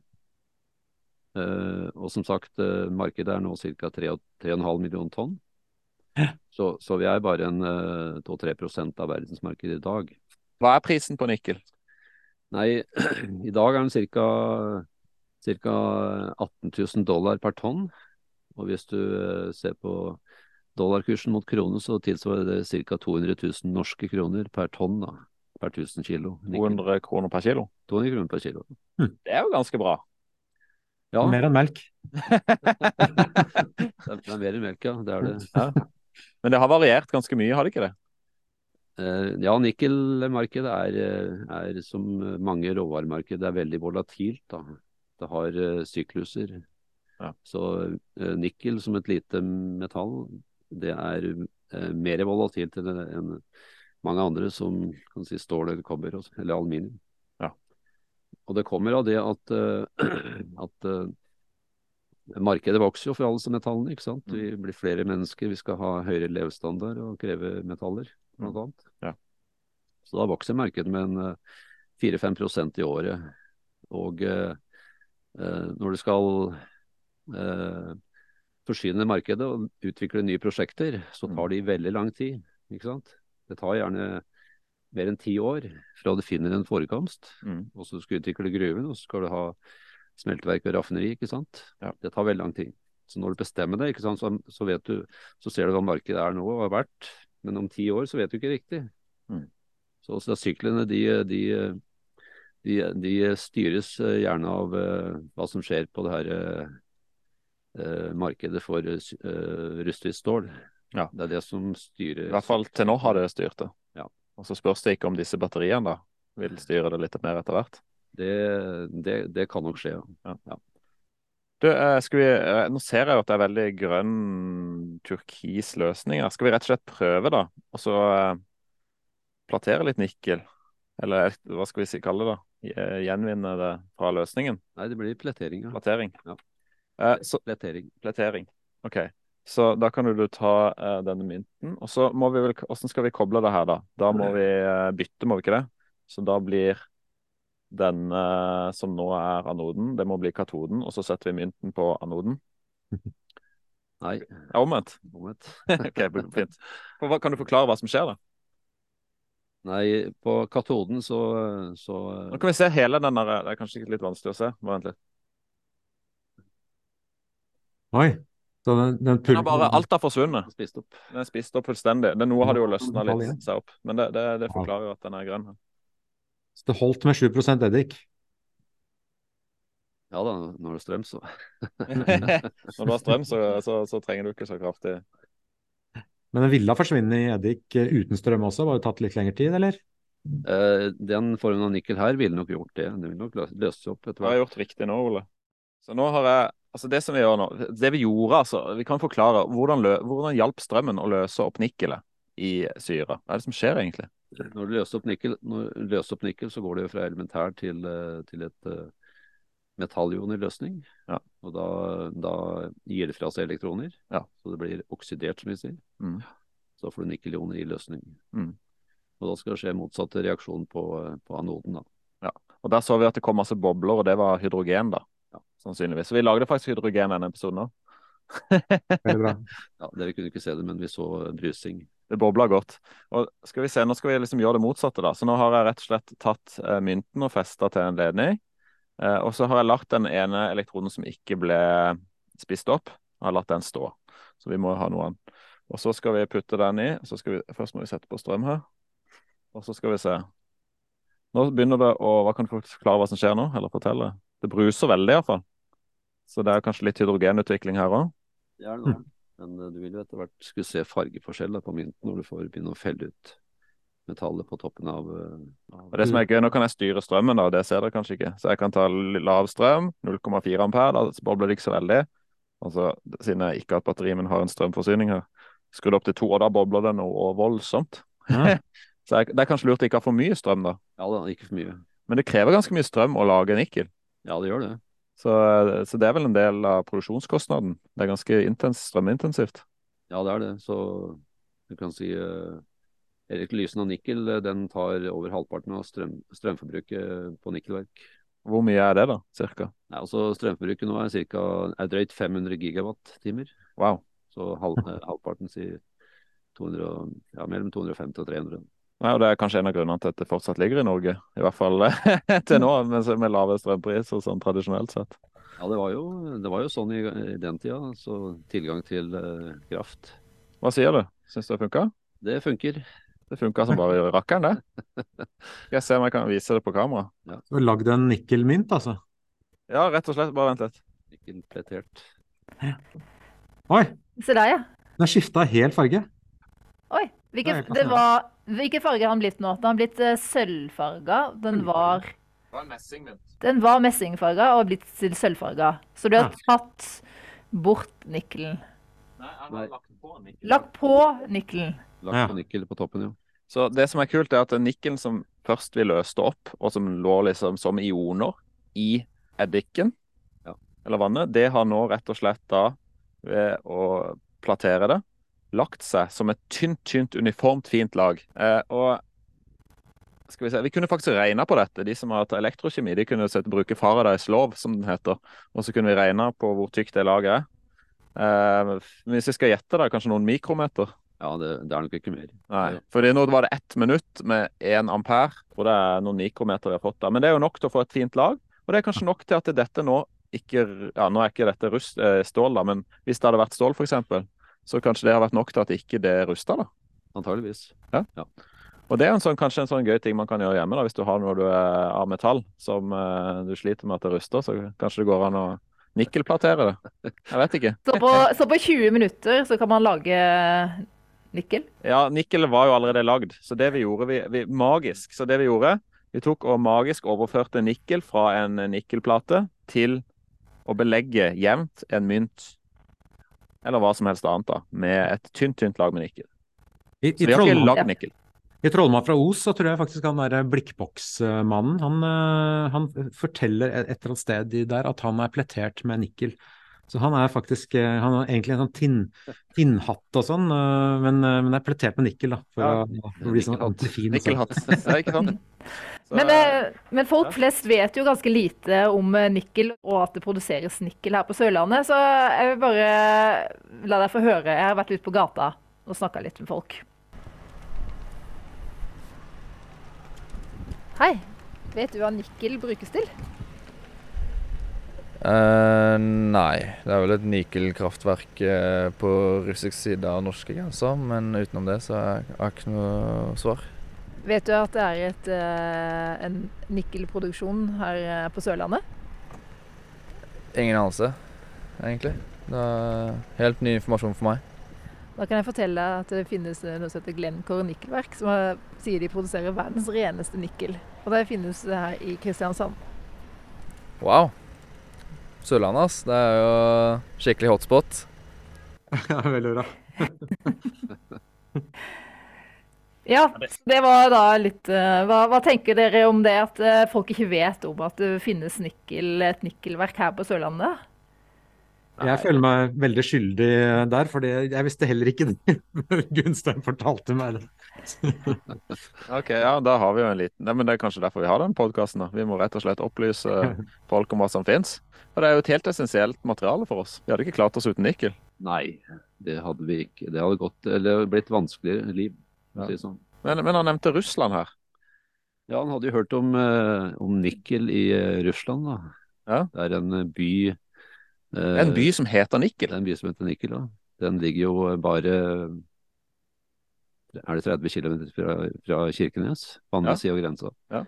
D: Uh, og som sagt, uh, markedet er nå ca. 3,5 millioner tonn. Så, så vi er bare en uh, 2-3 av verdensmarkedet i dag.
A: Hva er prisen på nikkel?
D: Nei, i dag er den ca. 18 000 dollar per tonn. Og hvis du eh, ser på dollarkursen mot krone, så tilsvarer det ca. 200 000 norske kroner per tonn. da, Per 1000 kilo.
A: 200 kroner per kilo?
D: 200 kroner per kilo.
A: Det er jo ganske bra.
D: Ja,
C: Mer enn melk.
D: det er mer enn melk, ja. Det er det.
A: Ja. Men det har variert ganske mye, har det ikke det?
D: Eh, ja, nikkelmarkedet er, eh, er som mange råvaremarked, det er veldig volatilt. Da. Det har eh, sykluser.
A: Ja.
D: Så nikkel som et lite metall, det er mer volatilt enn mange andre som kan si stål eller kobber eller aluminium.
A: Ja.
D: Og det kommer av det at, at markedet vokser jo for alle disse metallene. ikke sant? Vi blir flere mennesker, vi skal ha høyere levestandard og kreve metaller, blant annet.
A: Ja.
D: Så da vokser markedet med en eh, 4-5 i året. Og eh, eh, når du skal eh, forsyne markedet og utvikle nye prosjekter, så tar de veldig lang tid. ikke sant? Det tar gjerne mer enn ti år fra du finner en forekomst,
A: Mm.
D: og så skal du utvikle gruven, og så skal du ha smelteverk og raffineri, ikke sant.
A: Ja.
D: Det tar veldig lang tid. Så når du bestemmer det, ikke sant, så, så vet du, så ser du hva markedet er nå og har vært, men om ti år så vet du ikke riktig.
A: Mm.
D: Så, så syklene de, de, de, de styres eh, gjerne av uh, hva som skjer på det her eh, markedet for uh, rustfritt stål.
A: Ja.
D: Det er det som styrer
A: I hvert fall til nå har det styrt det.
D: Ja.
A: Og så spørs det ikke om disse batteriene da vil styre det litt mer etter hvert.
D: Det, det, det kan nok skje, ja.
A: Du, eh, vi, eh, nå ser jeg jo at det er veldig grønn turkis løsninger. Skal vi rett og slett prøve, da? Og så eh, platere litt nikkel? Eller hva skal vi kalle det? da? Gjenvinne det fra løsningen?
D: Nei, det blir plettering, ja.
A: Platering?
D: Ja.
A: Eh, så,
D: Plettering.
A: platering. OK. Så da kan du ta eh, denne mynten. Og så må vi vel Hvordan skal vi koble det her, da? Da må vi eh, bytte, må vi ikke det? Så da blir den eh, som nå er anoden, det må bli katoden, og så setter vi mynten på anoden.
D: Nei,
A: Ja, omvendt.
D: omvendt.
A: OK, fint. For hva, kan du forklare hva som skjer, da?
D: Nei, på katoden så, så
A: Nå kan vi se hele den der Det er kanskje litt vanskelig å se. Vent litt.
C: Oi. Så den, den
A: Den har bare, alt har forsvunnet.
D: spist opp.
A: Den er spist opp fullstendig. Det, noe hadde jo løsna litt seg opp. Men det, det, det forklarer jo at den er grønn. her.
C: Så det holdt med 7% eddik.
D: Ja da, når det er strøm, så.
A: Når du har strøm, så, så, så trenger du ikke så kraftig
C: Men den ville ha forsvunnet i eddik uten strøm også, bare tatt litt lengre tid, eller?
D: Eh, den formen av nikkel her ville nok gjort det. Det ville nok løst løst seg opp etter
A: hvert. har jeg
D: har
A: gjort riktig nå, Ole? Så nå har jeg Altså, det som vi gjør nå Det vi gjorde, altså Vi kan forklare hvordan, lø, hvordan hjalp strømmen å løse opp nikkelet i syra? Hva er det som skjer, egentlig?
D: Når du løser opp nikkel, løser opp nikkel så går det jo fra elementær til, eh, til et uh, løsning.
A: Ja.
D: Og da, da gir det fra seg elektroner.
A: Ja.
D: Så det blir oksidert, som vi sier.
A: Mm.
D: Så da får du nikkelioner i løsning.
A: Mm.
D: Og da skal det skje motsatt reaksjon på, eh, på anoden. da.
A: Og Der så vi at det kom masse bobler, og det var hydrogen, da.
D: Ja.
A: Sannsynligvis. Så vi lagde faktisk hydrogen i denne episoden òg.
C: Veldig bra.
D: Ja, Dere kunne ikke se det, men vi så brusing.
A: Det bobla godt. Og skal vi se, Nå skal vi liksom gjøre det motsatte. da. Så Nå har jeg rett og slett tatt eh, mynten og festa til en ledning. Eh, og så har jeg lagt den ene elektronen som ikke ble spist opp, og har latt den stå. Så vi må ha noe annet. Og så skal vi putte den i. så skal vi, Først må vi sette på strøm her. Og så skal vi se. Nå begynner det å Hva kan folk forklare hva som skjer nå? Eller fortelle? Det bruser veldig, iallfall. Så det er kanskje litt hydrogenutvikling her òg.
D: Det er det nå. Men eh, du vil jo etter hvert skulle se fargeforskjell da, på mynten når du får begynne å felle ut metallet på toppen av, eh, av
A: det som er gøy, Nå kan jeg styre strømmen, da, det ser dere kanskje ikke. Så jeg kan ta lav strøm, 0,4 ampere, da bobler det ikke så veldig. Altså, Siden jeg ikke har et batteri, men har en strømforsyning her. Skru det opp til to, og da bobler det noe voldsomt.
C: Ja.
A: Så jeg, Det er kanskje lurt å ikke ha for mye strøm, da.
D: Ja da, ikke for mye.
A: Men det krever ganske mye strøm å lage nikkel.
D: Ja, det gjør det.
A: Så, så det er vel en del av produksjonskostnaden. Det er ganske intens, strømintensivt.
D: Ja, det er det. Så du kan si uh, lysen av nikkel eh, den tar over halvparten av strøm, strømforbruket på nikkelverk.
A: Hvor mye er det, da? Cirka?
D: Nei, altså Strømforbruket nå er, cirka, er drøyt 500 gigawatt-timer.
A: Wow.
D: Så halv, eh, halvparten sier 200, ja, mellom 250 og 300.
A: Nei, og Det er kanskje en av grunnene til at det fortsatt ligger i Norge. I hvert fall til nå, med, med lave strømpriser sånn tradisjonelt sett.
D: Ja, det var jo, det var jo sånn i, i den tida. Så tilgang til uh, kraft.
A: Hva sier du? Syns du det funka?
D: Det funker.
A: Det funka som bare rakkeren, det. Skal jeg se om jeg kan vise det på kamera?
C: Du har lagd en nikkelmynt, altså.
A: Ja, rett og slett. Bare vent litt.
D: Nikkelpletert.
C: Oi,
B: Se der, ja.
C: den har skifta helt farge.
B: Oi. Hvilken,
C: er
B: det var, hvilken farge har den blitt nå? Den har blitt uh, sølvfarga. Den var, den var messingfarga og har blitt til sølvfarga. Så du har tatt bort nikkelen.
A: Nei, han har lagt på nikkelen.
B: Lagt på nikkelen.
D: Lagt på nikkel på toppen, ja.
A: Så det som er kult, er at den nikkelen som først vi løste opp, og som lå liksom som ioner i eddiken,
D: Ja.
A: eller vannet, det har nå rett og slett da, ved å platere det, lagt seg som et tynt, tynt, uniformt fint lag. Eh, og skal vi se, vi kunne faktisk regna på dette. De som har hatt elektrokjemi, de kunne sette, bruke Faradays lov, som den heter. Og så kunne vi regna på hvor tykt det laget er. Eh, hvis vi skal gjette, da, kanskje noen mikrometer?
D: Ja, det, det er nok ikke mer.
A: Nei, fordi nå var det ett minutt med én ampere, og det er noen mikrometer vi har fått da. Men det er jo nok til å få et fint lag, og det er kanskje nok til at dette nå ikke Ja, nå er ikke dette rust, eh, stål, da, men hvis det hadde vært stål, f.eks., så kanskje det har vært nok til at ikke det rusta, da.
D: Antageligvis.
A: Og det er en sånn, kanskje en sånn gøy ting man kan gjøre hjemme, da, hvis du har noe du er av metall som uh, du sliter med at det ruster, så kanskje det går an å nikkelplatere det. Jeg vet ikke.
B: Så på, så på 20 minutter så kan man lage nikkel.
A: Ja, nikkel var jo allerede lagd, så det vi gjorde vi, vi, Magisk. Så det vi gjorde, vi tok og magisk overførte nikkel fra en nikkelplate til å belegge jevnt en mynt, eller hva som helst annet, da, med et tynt, tynt lag med nikkel.
C: I,
A: Så
C: i,
A: vi har ikke lagd
B: Ja.
A: nikkel.
C: I Trollmann fra Os så tror jeg faktisk han derre blikkboksmannen han, eh, han forteller et eller annet sted i der at han er plettert med nikkel. Så han er faktisk eh, Han har egentlig en sånn tinn, tinnhatt og sånn, eh, men, eh, men er plettert med nikkel, da. For
A: Ja.
C: å, å bli sånn
D: Nikkelhatt.
C: ordentlig fin. sånn.
A: Nikkelhatt. Ja, ikke sant?
B: Men, eh, men folk
A: ja.
B: flest vet jo ganske lite om eh, nikkel, og at det produseres nikkel her på Sørlandet. Så jeg vil bare la deg få høre. Jeg har vært ute på gata og snakka litt med folk. Hei. Vet du hva nikkel brukes til?
E: Uh, nei, det er vel et nikkelkraftverk uh, på russisk side av norske grenser, men utenom det så har jeg ikke noe svar.
B: Vet du at det er et, eh, en nikkelproduksjon her eh, på Sørlandet?
E: Ingen anelse, egentlig. Det er helt ny informasjon for meg.
B: Da kan jeg fortelle deg at det finnes eh, noe som heter Glencore Nikkelverk, som er, sier de produserer verdens reneste nikkel. Og det finnes det her i Kristiansand.
E: Wow. Sørlandet, ass. Det er jo skikkelig hotspot.
C: Ja, veldig bra.
B: Ja, det var da litt eh, hva, hva tenker dere om det at eh, folk ikke vet om at det finnes nikkel, et nikkelverk her på Sørlandet?
C: Jeg føler meg veldig skyldig der, for jeg visste heller ikke det Gunstein fortalte meg det.
A: OK, ja, da har vi jo en liten Nei, men Det er kanskje derfor vi har den podkasten. Vi må rett og slett opplyse folk om hva som fins. Og det er jo et helt essensielt materiale for oss. Vi hadde ikke klart oss uten nikkel.
D: Nei, det hadde vi ikke. Det hadde gått, eller blitt vanskeligere liv. Å si sånn.
A: Men, men han nevnte Russland her.
D: Ja, han hadde jo hørt om, eh, om nikkel i eh, Russland, da.
A: Ja.
D: Det er en eh, by eh,
A: En by som heter Nikkel?
D: Det er en by som heter Nikkel, ja. Den ligger jo bare Er det 30 km fra, fra Kirkenes? På andre
A: Ja.
D: sida av grensa.
A: Ja.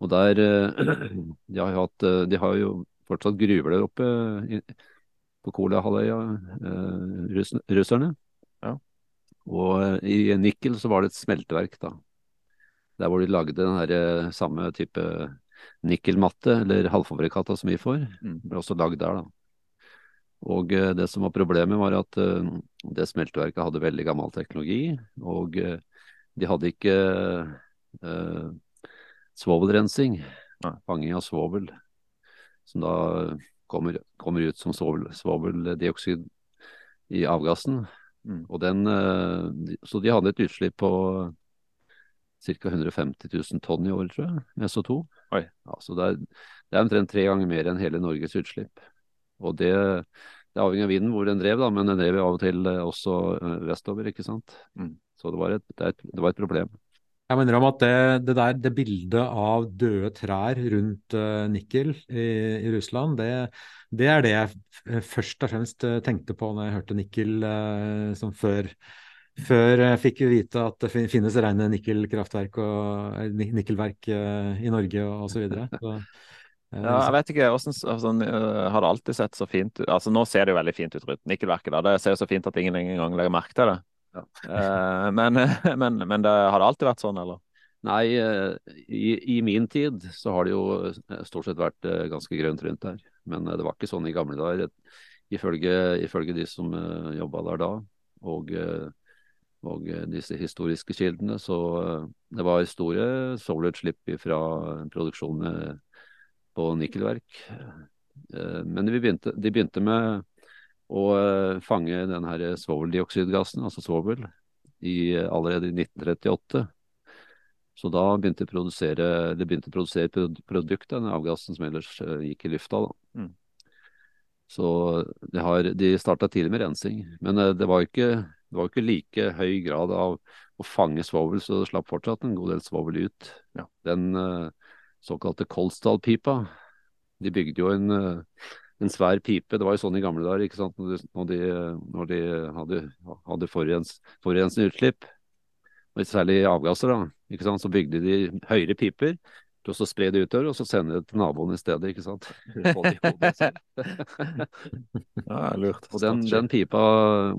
D: Og der de har, hatt, de har jo fortsatt gruver der oppe på Kolahalvøya, eh, russerne. Og eh, i Nikkel så var det et smelteverk, da. Der hvor de lagde den her eh, samme type nikkelmatte, eller halvfabrikata som vi får.
A: Mm.
D: Ble også lagd der, da. Og eh, det som var problemet var at det smelteverket hadde veldig gammel teknologi, og de hadde ikke eh, svovelrensing,
A: Nei.
D: fanging av svovel, som da kommer, kommer ut som svovel, svoveldioksid i avgassen.
A: Mm.
D: Den, eh, så de hadde et utslipp på ca. 150 000 tonn i året, tror jeg, med SO2.
A: Oi.
D: Ja, så det er, det er omtrent tre ganger mer enn hele Norges utslipp. Og det, det avhengig av vinden hvor den drev, da, men den drev jo av og til eh, også eh, vestover, ikke sant.
A: Mm.
D: Så det var et, det var et problem.
C: Jeg mener om at det, det der, det bildet av døde trær rundt uh, nikkel i, i Russland, det, det er det jeg eh, først og fremst eh, tenkte på når jeg hørte nikkel, uh, som før, før jeg fikk vite at det finnes rene nikkelkraftverk og eh, nikkelverk eh, i Norge og osv. Så, videre. så Eh,
A: Ja, jeg vet ikke, hvordan, altså, Har det alltid sett så fint ut? Altså, Nå ser det jo veldig fint ut rundt nikkelverket. da, Det ser jo så fint at ingen engang legger merke til det.
D: Ja.
A: Eh, men, men, men det, har det alltid vært sånn, eller?
D: Nei, eh, i, i min tid så har det jo eh, stort sett vært ganske grønt rundt der. Men det var ikke sånn i gamle dager, ifølge, ifølge de som jobba der da. Og, og disse historiske kildene. Så det var store solutslipp fra produksjonen på nikkelverk. Men begynte, de begynte med å eh, fange den her svoveldioksidgassen, altså svovel, i, allerede i 1938. Så da begynte å produsere, de begynte å produsere produkt, denne avgassen som ellers eh, gikk i lufta. Da.
A: Mm.
D: Så de, har, de starta tidlig med rensing, men eh, det var ikke, det var ikke like høy grad av å fange svovel, så det slapp fortsatt en god del svovel ut.
A: Ja.
D: Den eh, såkalte Kolsdal-pipa, de bygde jo en, eh, en svær pipe, det var jo sånn i gamle dager, ikke sant, når de, når de, hadde, hadde forurens, forurensende utslipp, og særlig avgasser, da, ikke sant, så bygde de høyere piper, og så spre det utover, og så sende det til naboen i stedet, ikke sant.
A: Ja, lurt.
D: Og den, den, pipa,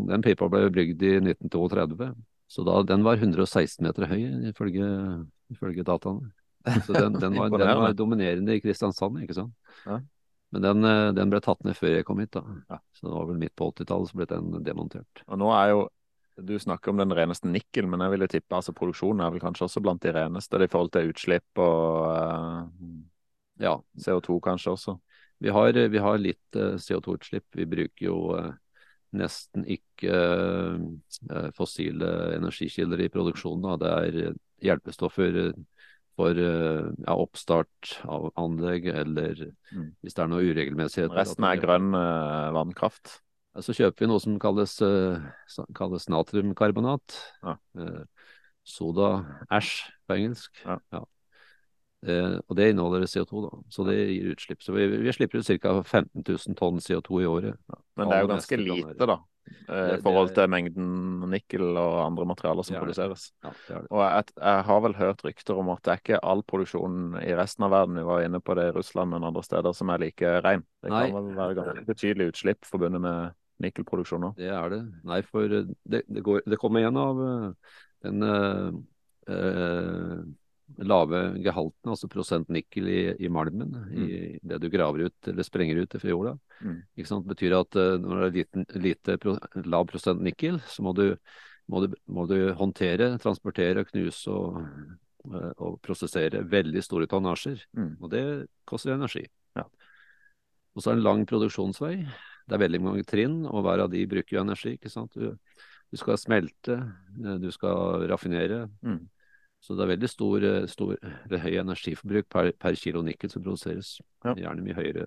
D: den pipa ble bygd i 1932, så da, den var 116 meter høy ifølge, ifølge dataene. Så den, den, var, den var dominerende i Kristiansand, ikke sant.
A: Ja.
D: Men den, eh, den ble tatt ned før jeg kom hit, da.
A: Ja.
D: Så det var vel midt på 80-tallet så ble den demontert.
A: Og nå er jo Du snakker om den reneste nikkel, men jeg ville tippe altså produksjonen er vel kanskje også blant de reneste i forhold til utslipp og uh,
D: Ja,
A: CO2 kanskje også.
D: Vi har, vi har litt uh, CO2-utslipp. Vi bruker jo uh, nesten ikke fossile energikilder i produksjonen. Da. Det er hjelpestoffer for eh, ja, oppstart av anlegg, eller
A: Mm.
D: hvis det er noe uregelmessigheter.
A: Resten er grønn uh, vannkraft.
D: Så kjøper vi noe som kalles, uh, kalles natriumkarbonat.
A: Ja.
D: Uh, soda ash på engelsk.
A: Ja.
D: Og det inneholder CO2, da. Så det gir utslipp. Så vi, vi slipper ut ca. 15 000 tonn CO2 i året.
A: Men det er jo ganske lite, da. Eh, I forhold til mengden nikkel og andre materialer som
D: Det det.
A: produseres.
D: Ja, det det.
A: Og jeg, jeg har vel hørt rykter om at det er ikke all produksjon i resten av verden, vi var inne på det i Russland, men andre steder, som er like rein. Det
D: Nei.
A: kan vel være ganske betydelig utslipp forbundet med nikkelproduksjon òg.
D: Det er det. Nei, for eh, det, det, går, det kommer igjen av eh, den øh, eh, lave gehalten, altså prosent nikkel i, i malmen, i det du graver ut eller sprenger ut fra jorda.
A: Mm.
D: Det betyr at eh, når det er liten, lite lav prosent nikkel, så må du, må, du, må du håndtere, transportere, knuse og, eh, og prosessere veldig store tonnasjer.
A: Mm.
D: Og det koster energi.
A: Ja.
D: Og så er det en lang produksjonsvei. Det er veldig mange trinn, og hver av de bruker jo energi. ikke sant? Du, du skal smelte, eh, du skal raffinere.
A: Mm.
D: Så det er veldig stor, eh, stor høy energiforbruk per, per kilo nikkel som produseres.
A: Ja.
D: Gjerne mye høyere.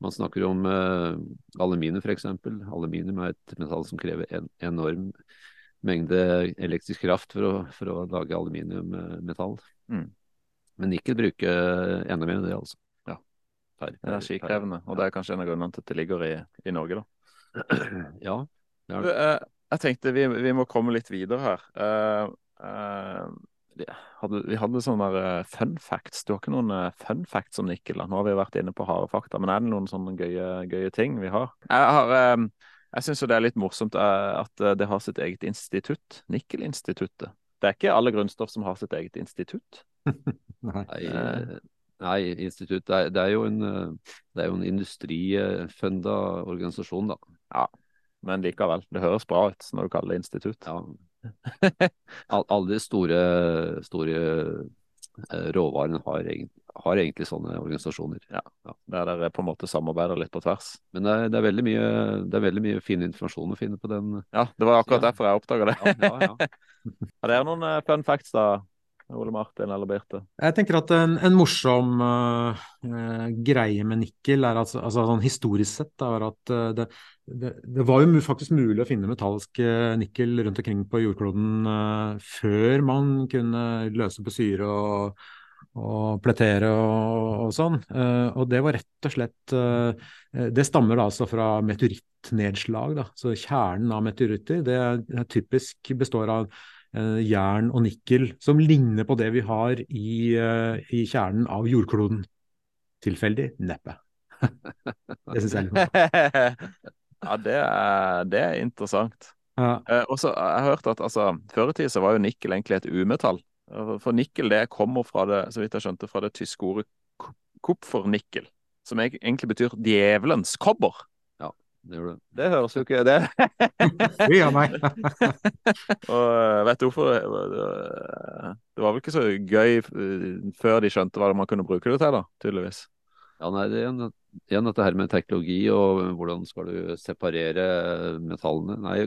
D: Man snakker om eh, aluminium f.eks. Aluminium er et metall som krever en enorm mengde elektrisk kraft for å, for å lage aluminiummetall.
A: Mm.
D: Men nikkel bruker enda mer enn det, altså.
A: Ja.
D: Per, per,
A: Energikrevende. Og det er kanskje en av grunnene til at det ligger i, i Norge, da.
D: Ja. det er
A: eh, jeg tenkte vi, vi må komme litt videre her. Eh, vi hadde, vi hadde sånne der, eh, fun facts. Du har ikke noen eh, fun facts om nikkel? Nå har vi vært inne på harde fakta, men er det noen sånne gøye, gøye ting vi har? Jeg, har, jeg syns jo det er litt morsomt at det har sitt eget institutt. Nikkelinstituttet. Det er ikke alle grunnstoff som har sitt eget institutt.
C: Nei.
D: Nei, nei institutt det er, det er jo en, det er jo en industrifunda organisasjon, da.
A: Men likevel, det høres bra ut når du kaller det institutt.
D: Ja. Al- Alle de store, store eh, råvarene har, har egentlig sånne organisasjoner.
A: Ja, Der dere på en måte samarbeider litt på tvers.
D: Men det er, det er, veldig, mye, det er veldig mye fin informasjon å finne på den.
A: Ja, det var akkurat
D: Ja.
A: derfor jeg oppdaga det.
D: Ja, ja, ja.
A: Har dere noen eh, fun facts, da? Ole Martin eller Birte?
C: Jeg tenker at en, en morsom eh, greie med nikkel, er altså, altså sånn historisk sett, er at uh, det, det, det var jo faktisk mulig å finne metallisk eh, nikkel rundt omkring på jordkloden eh, før man kunne løse på syre og, og plettere og, og sånn. Eh, og det var rett og slett Det stammer da altså fra meteorittnedslag. Da. Så kjernen av meteoritter det er, typisk består av jern og nikkel, som ligner på det vi har i, i kjernen av jordkloden. Tilfeldig? Neppe. det syns jeg er litt.
A: ja, det er, det er interessant.
C: Ja.
A: Eh, også, har jeg hørt at altså, Før i tida så var jo nikkel egentlig et umetall. Eh, For nikkel det kommer fra det så vidt jeg skjønte, fra det tyske ordet kupfernikkel. Som egentlig betyr djevelens kobber.
D: Ja, Det gjør det.
A: Det høres jo ikke det.
C: Fy a meg.
A: Og eh, vet du hvorfor? Det det var vel ikke så gøy eh, før de skjønte hva man kunne bruke det til, da, tydeligvis.
D: Ja, nei, det er igjen, igjen dette her med teknologi og hvordan skal du separere metallene. Nei,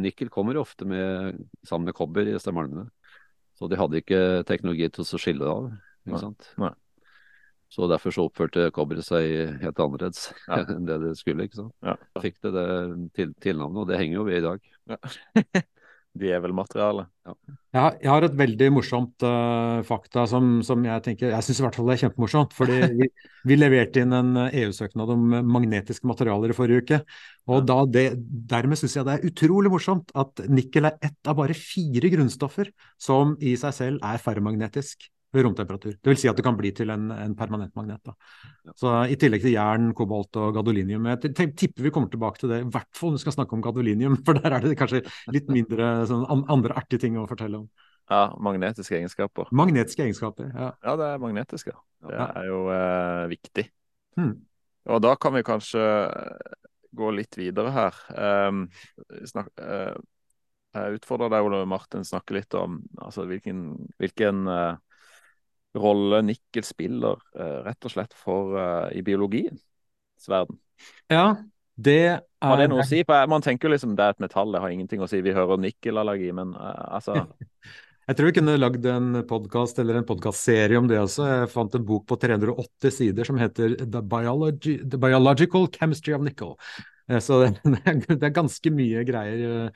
D: nikkel kommer ofte med, sammen med kobber i disse malmene. Så de hadde ikke teknologi til å skille det av. Ikke sant?
A: nei.
D: Så derfor så oppførte kobberet seg helt annerledes
A: Ja.
D: enn det det skulle. ikke sant?
A: Ja.
D: Da fikk det det til, tilnavnet, og det henger jo ved i dag.
A: Djevelmateriale.
C: Jeg har, jeg har et veldig morsomt uh, fakta som, som jeg tenker Jeg syns i hvert fall det er kjempemorsomt. fordi vi, vi leverte inn en eh, EU-søknad om magnetiske materialer i forrige uke. Og da det, dermed syns jeg det er utrolig morsomt at nikkel er ett av bare fire grunnstoffer som i seg selv er ferromagnetisk ved romtemperatur. Det vil si at det kan bli til en, en permanent magnet. Da. Så I tillegg til jern, kobolt og gadolinium. Jeg tipper vi kommer tilbake til det, i hvert fall når vi skal snakke om gadolinium, for der er det kanskje litt mindre sånn, an- andre artige ting å fortelle om.
A: Ja, magnetiske egenskaper.
C: Magnetiske egenskaper. ja.
A: Ja, det er magnetiske. Det er jo eh, viktig.
C: Hmm.
A: Og da kan vi kanskje gå litt videre her. Um, snak, uh, jeg utfordrer deg, Ole Martin, snakke litt om altså, hvilken, hvilken eh, rolle nikkel spiller eh, rett og slett for eh, i biologiens verden.
C: Ja, det er
A: Har det noe å si? Man tenker jo liksom det er et metall, det har ingenting å si. Vi hører nikkelallergi, men eh, altså
C: Jeg tror vi kunne lagd en podkast eller en podkastserie om det også. Jeg fant en bok på 380 sider som heter The, Biology, The Biological Chemistry of Nickel. Så det, det er ganske mye greier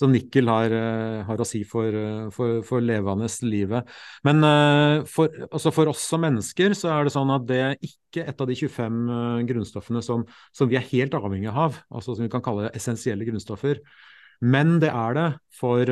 C: som nikkel har, eh, har å si for, eh, for, for levende livet. Men eh, for, altså for oss som mennesker så er det sånn at det er ikke et av de 25 eh, grunnstoffene som, som vi er helt avhengig av, altså som vi kan kalle essensielle grunnstoffer. Men det er det for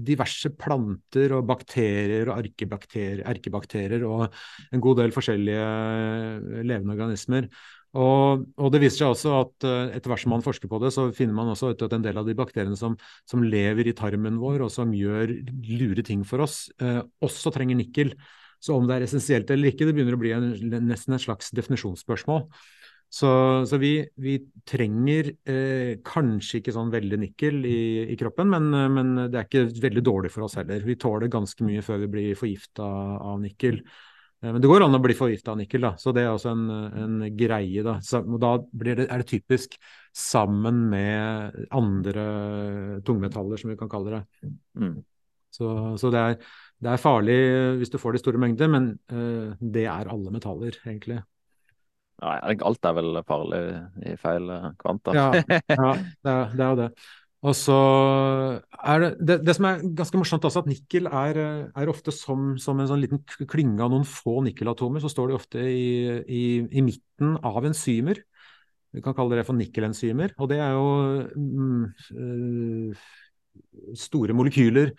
C: diverse planter og bakterier og erkebakterier, og en god del forskjellige levende organismer. Og, og det viser seg også at eh, etter hvert som man forsker på det, så finner man også at en del av de bakteriene som, som lever i tarmen vår og som gjør lure ting for oss, eh, også trenger nikkel. Så om det er essensielt eller ikke, det begynner å bli en, nesten et slags definisjonsspørsmål. Så, så vi, vi trenger eh, kanskje ikke sånn veldig nikkel i, i kroppen, men, eh, men det er ikke veldig dårlig for oss heller. Vi tåler ganske mye før vi blir forgifta av nikkel. Eh, Men det går an å bli forgifta av nikkel, da. så det er også en, en greie. Da. Så, da blir det, er det typisk sammen med andre tungmetaller, som vi kan kalle det.
A: mm.
C: Så, så det, er, det er farlig hvis du får det i store mengder, men uh, det er alle metaller, egentlig.
A: Nei, alt er vel farlig i feil eh, kvanta.
C: Ja, ja det, er, det er jo det. Og så er det, det Det som er ganske morsomt også, at nikkel er, er ofte som, som en sånn liten klynge av noen få nikkelatomer. Så står de ofte i, i, i midten av enzymer. Vi kan kalle det for nikkelenzymer. Og det er jo mm, øh, store molekyler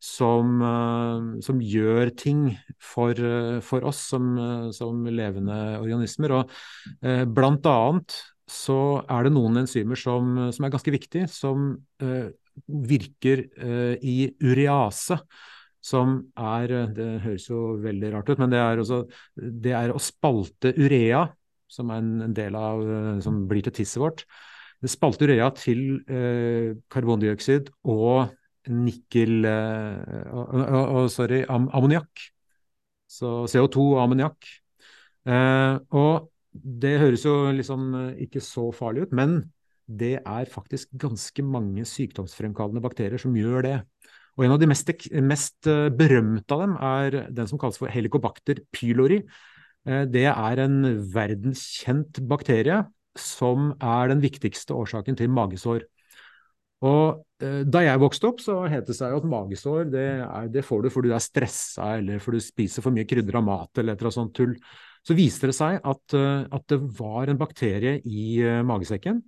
C: som, øh, som gjør ting for, øh, for oss som, som levende organismer. Og eh, blant annet så er det noen enzymer som, som er ganske viktige, som eh, virker eh, i urease. Som er eh, Det høres jo veldig rart ut, men det er, også, det er å spalte urea, som er en, del av eh, som blir til tisset vårt. Det spalter urea til eh, karbondioksid og nikkel eh, og, sorry, am, ammoniakk. Så CO2 og ammoniakk. Og det høres jo liksom eh, ikke så farlig ut, men det er faktisk ganske mange sykdomsfremkallende bakterier som gjør det. Og en av de mest, mest eh, berømte av dem er den som kalles for helicobacter pylori. Eh, Det er en verdenskjent bakterie som er den viktigste årsaken til magesår. Og da jeg vokste opp, så het det seg at magesår det, er, det får du fordi du er stressa eller fordi du spiser for mye krydder av mat eller et eller annet sånt tull. Så viste det seg at, eh, at det var en bakterie i eh, magesekken.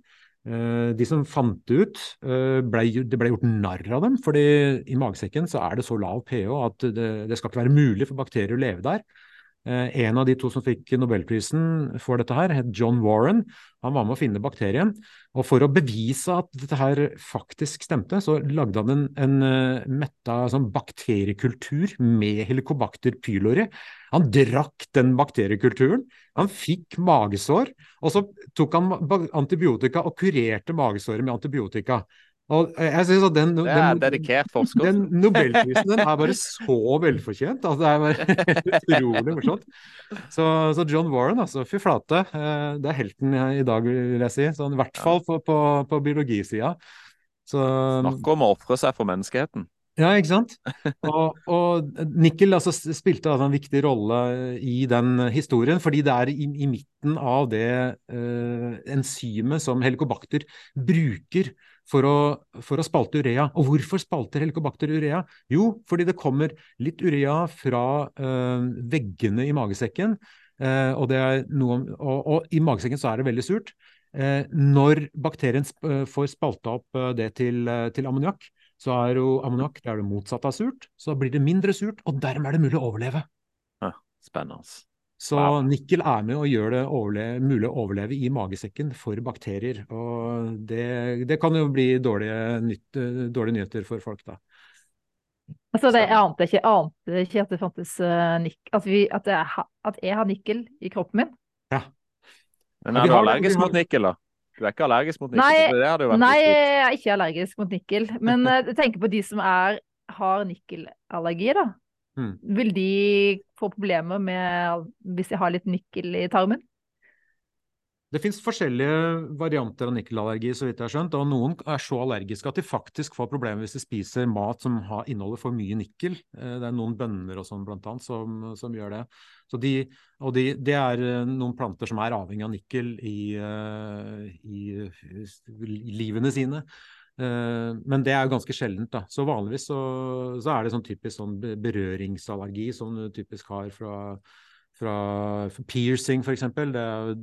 C: Eh, De som fant det ut, ble, det ble gjort narr av dem, fordi i magesekken så er det så lav pH at det, det skal ikke være mulig for bakterier å leve der. Eh, en av de to som fikk nobelprisen for dette her, het John Warren. Han var med å finne bakterien. Og for å bevise at dette her faktisk stemte, så lagde han en, en uh, metta sånn bakteriekultur med helicobacter pylori. Han drakk den bakteriekulturen. Han fikk magesår. Og så tok han antibiotika og kurerte magesåret med antibiotika. Og jeg synes at den,
A: det er dedikert forsker.
C: Den Nobelprisen den er bare så velfortjent. Altså, det er bare utrolig morsomt. Så, så, John Warren, altså. Fy flate. Eh, det er helten i dag, vil jeg si. Sånn, I hvert fall på, på, på biologisida.
A: Snakk om å ofre seg for menneskeheten.
C: Ja, ikke sant. Og, og nikkel altså, spilte altså, en viktig rolle i den historien, fordi det er i, i midten av det eh, enzymet som helikobakter bruker for å, for å, spalte urea. Og hvorfor spalter helikobakter urea? Jo, fordi det kommer litt urea fra øh, veggene i magesekken, øh, og, noe, og, og, i magesekken så er det veldig surt. når bakterien får spalta opp det til, til ammoniakk, så er jo ammoniakk det, det motsatte av surt. Så blir det mindre surt, og dermed er det mulig å overleve.
A: Ja, spennende.
C: Så wow. nikkel er med og gjør det mulig å overleve i magesekken for bakterier. Og det, det kan jo bli dårlige, nytt, dårlige, nyheter for folk, da.
B: Altså, det, jeg ante ikke, ante ikke at det fantes uh, nikk... at, vi, at, jeg, at, jeg, har nikkel i kroppen min.
C: Ja.
A: Men er du allergisk mot nikkel, da? Du er ikke allergisk mot nikkel?
B: Nei,
A: det
B: det nei jeg er ikke allergisk mot nikkel. Men eh, jeg tenker på de som er, har nikkelallergi, da. Mm. Vil de få problemer med hvis de har litt nikkel i tarmen?
C: Det finnes forskjellige varianter av nikkelallergi, så vidt jeg har skjønt. Og noen er så allergiske at de faktisk får problemer hvis de spiser mat som har, inneholder for mye nikkel. Eh, det er noen bønner og sånn blant annet som, som gjør det. De, og de, det er eh, noen planter som er avhengig av nikkel i, eh, i, i livene sine. Men det er jo ganske sjeldent. da. Så vanligvis så, så er det sånn typisk sånn berøringsallergi som du typisk har fra fra piercing f.eks.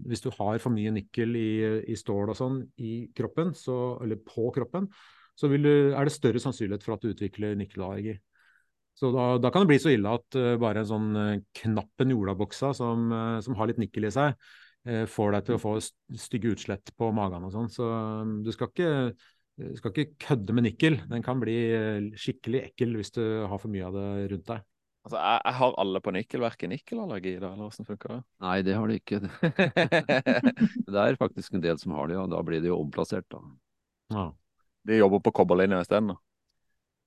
C: Hvis du har for mye nikkel i, i stål og sånn i kroppen, så, eller på kroppen, så du, er det større sannsynlighet for at du utvikler nikkelallergi. Så da, da, kan det bli så ille at uh, bare en sånn knappen knapp en jordaboksa som, som, har litt nikkel i seg, får deg til å få stygge utslett på magen og sånn. Så um, du skal ikke, skal ikke kødde med nikkel. Den kan bli skikkelig ekkel hvis du har for mye av det rundt deg.
A: Altså, jeg, jeg har alle på nikkelverket nikkelallergi, da, eller hvordan funker det?
D: Nei, det har de ikke. det er faktisk en del som har det, og da blir de jo omplassert, da.
A: Ja. De jobber på kobberlinja isteden, da?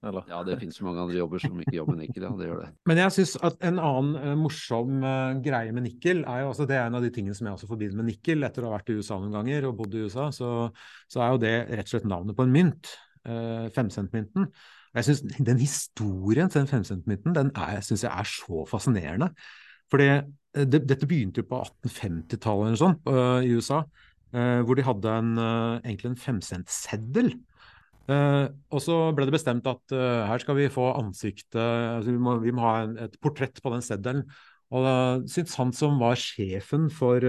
D: Eller? Ja, det finnes mange andre jobber som ikke jobber med nikkel, ja. Det gjør det.
C: Men jeg syns at en annen uh, morsom uh, greie med nikkel er jo altså Det er en av de tingene som jeg også forbinder med nikkel, etter å ha vært i USA noen ganger og bodd i USA, så, så er jo det rett og slett navnet på en mynt. Uh, femcentmynten. Jeg synes Den historien til den femcentmynten den er, synes jeg er så fascinerende. Fordi eh, det, Dette begynte jo på 1850-tallet eller sånn uh, i USA, uh, hvor de hadde en, uh, egentlig en femcentseddel. Uh, og så ble det bestemt at her skal vi få ansiktet altså vi, må, vi må ha en, et portrett på den seddelen. Og da syntes han som var sjefen for,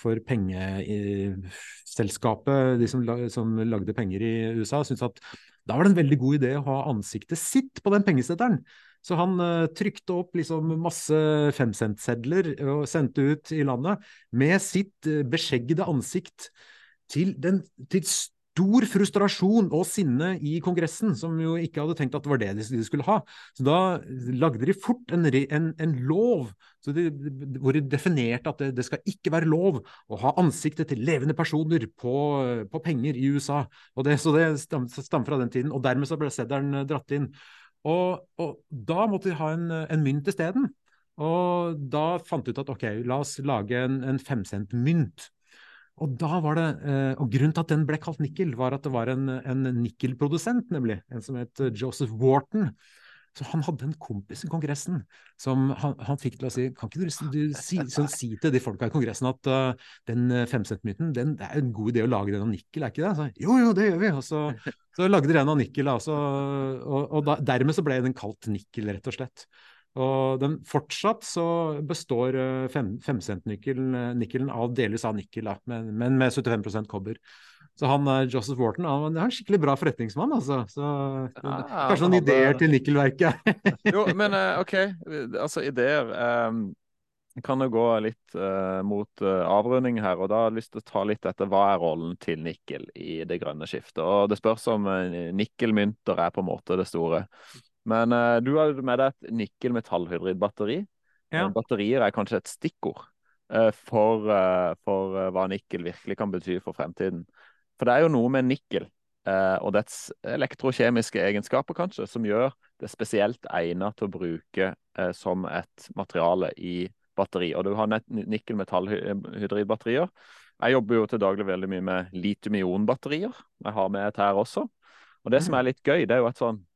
C: for pengeselskapet, de som, som, lagde penger i USA, syntes at da var det en veldig god idé å ha ansiktet sitt på den pengesetteren. Så han uh, trykte opp liksom masse femcentsedler og sendte ut i landet med sitt uh, beskjeggede ansikt til, den, til stor frustrasjon og sinne i Kongressen, som jo ikke hadde tenkt at det var det de skulle ha. Så da lagde de fort en, en, en lov de, hvor de definerte at det, det, skal ikke være lov å ha ansiktet til levende personer på, på penger i USA. Og det, så det stammer fra den tiden. Og dermed så ble seddelen dratt inn. Og, og, da måtte de ha en, en mynt isteden. Og da fant de ut at ok, la oss lage en, en femcent mynt. Og det, eh, og Grunnen til at den ble kalt nikkel, var at det var en, en nikkelprodusent, nemlig. En som het eh, Joseph Wharton. Så han hadde en kompis i Kongressen som han, han fikk til å si Kan ikke du, du si, sånn, si, til de folka i Kongressen at uh, den femcentmyten, det er en god idé å lage den av nikkel, er ikke det? Så, jo, jo, det gjør vi. Og så, så lagde de den av nikkel, altså, og, og da, dermed så ble den kalt nikkel, rett og slett. Og den, fortsatt så består eh, femcentnikkelen av delvis av nikkel, da, men, men, med 75% kobber. Så han eh, Joseph Wharton han er en skikkelig bra forretningsmann, altså. Så, ja, kanskje noen hadde... ideer til nikkelverket?
A: jo, men eh, OK, altså ideer. Um, kan jo gå litt uh, mot uh, avrunding her, og da har jeg lyst til å ta litt dette. Hva er rollen til nikkel i det grønne skiftet? Og Det spørs om uh, nikkelmynter er på en måte det store. Men du har med deg et nikkel-metallhydridbatteri.
C: Ja.
A: Batterier er kanskje et stikkord for, for hva nikkel virkelig kan bety for fremtiden. For det er jo noe med nikkel og dets elektrokjemiske egenskaper kanskje, som gjør det spesielt egnet til å bruke som et materiale i batteri. Og du har nikkel-metallhydridbatterier. Jeg jobber jo til daglig veldig mye med litium-ion-batterier. Jeg har med et her også. Og det som er litt gøy, det er jo et sånn uh,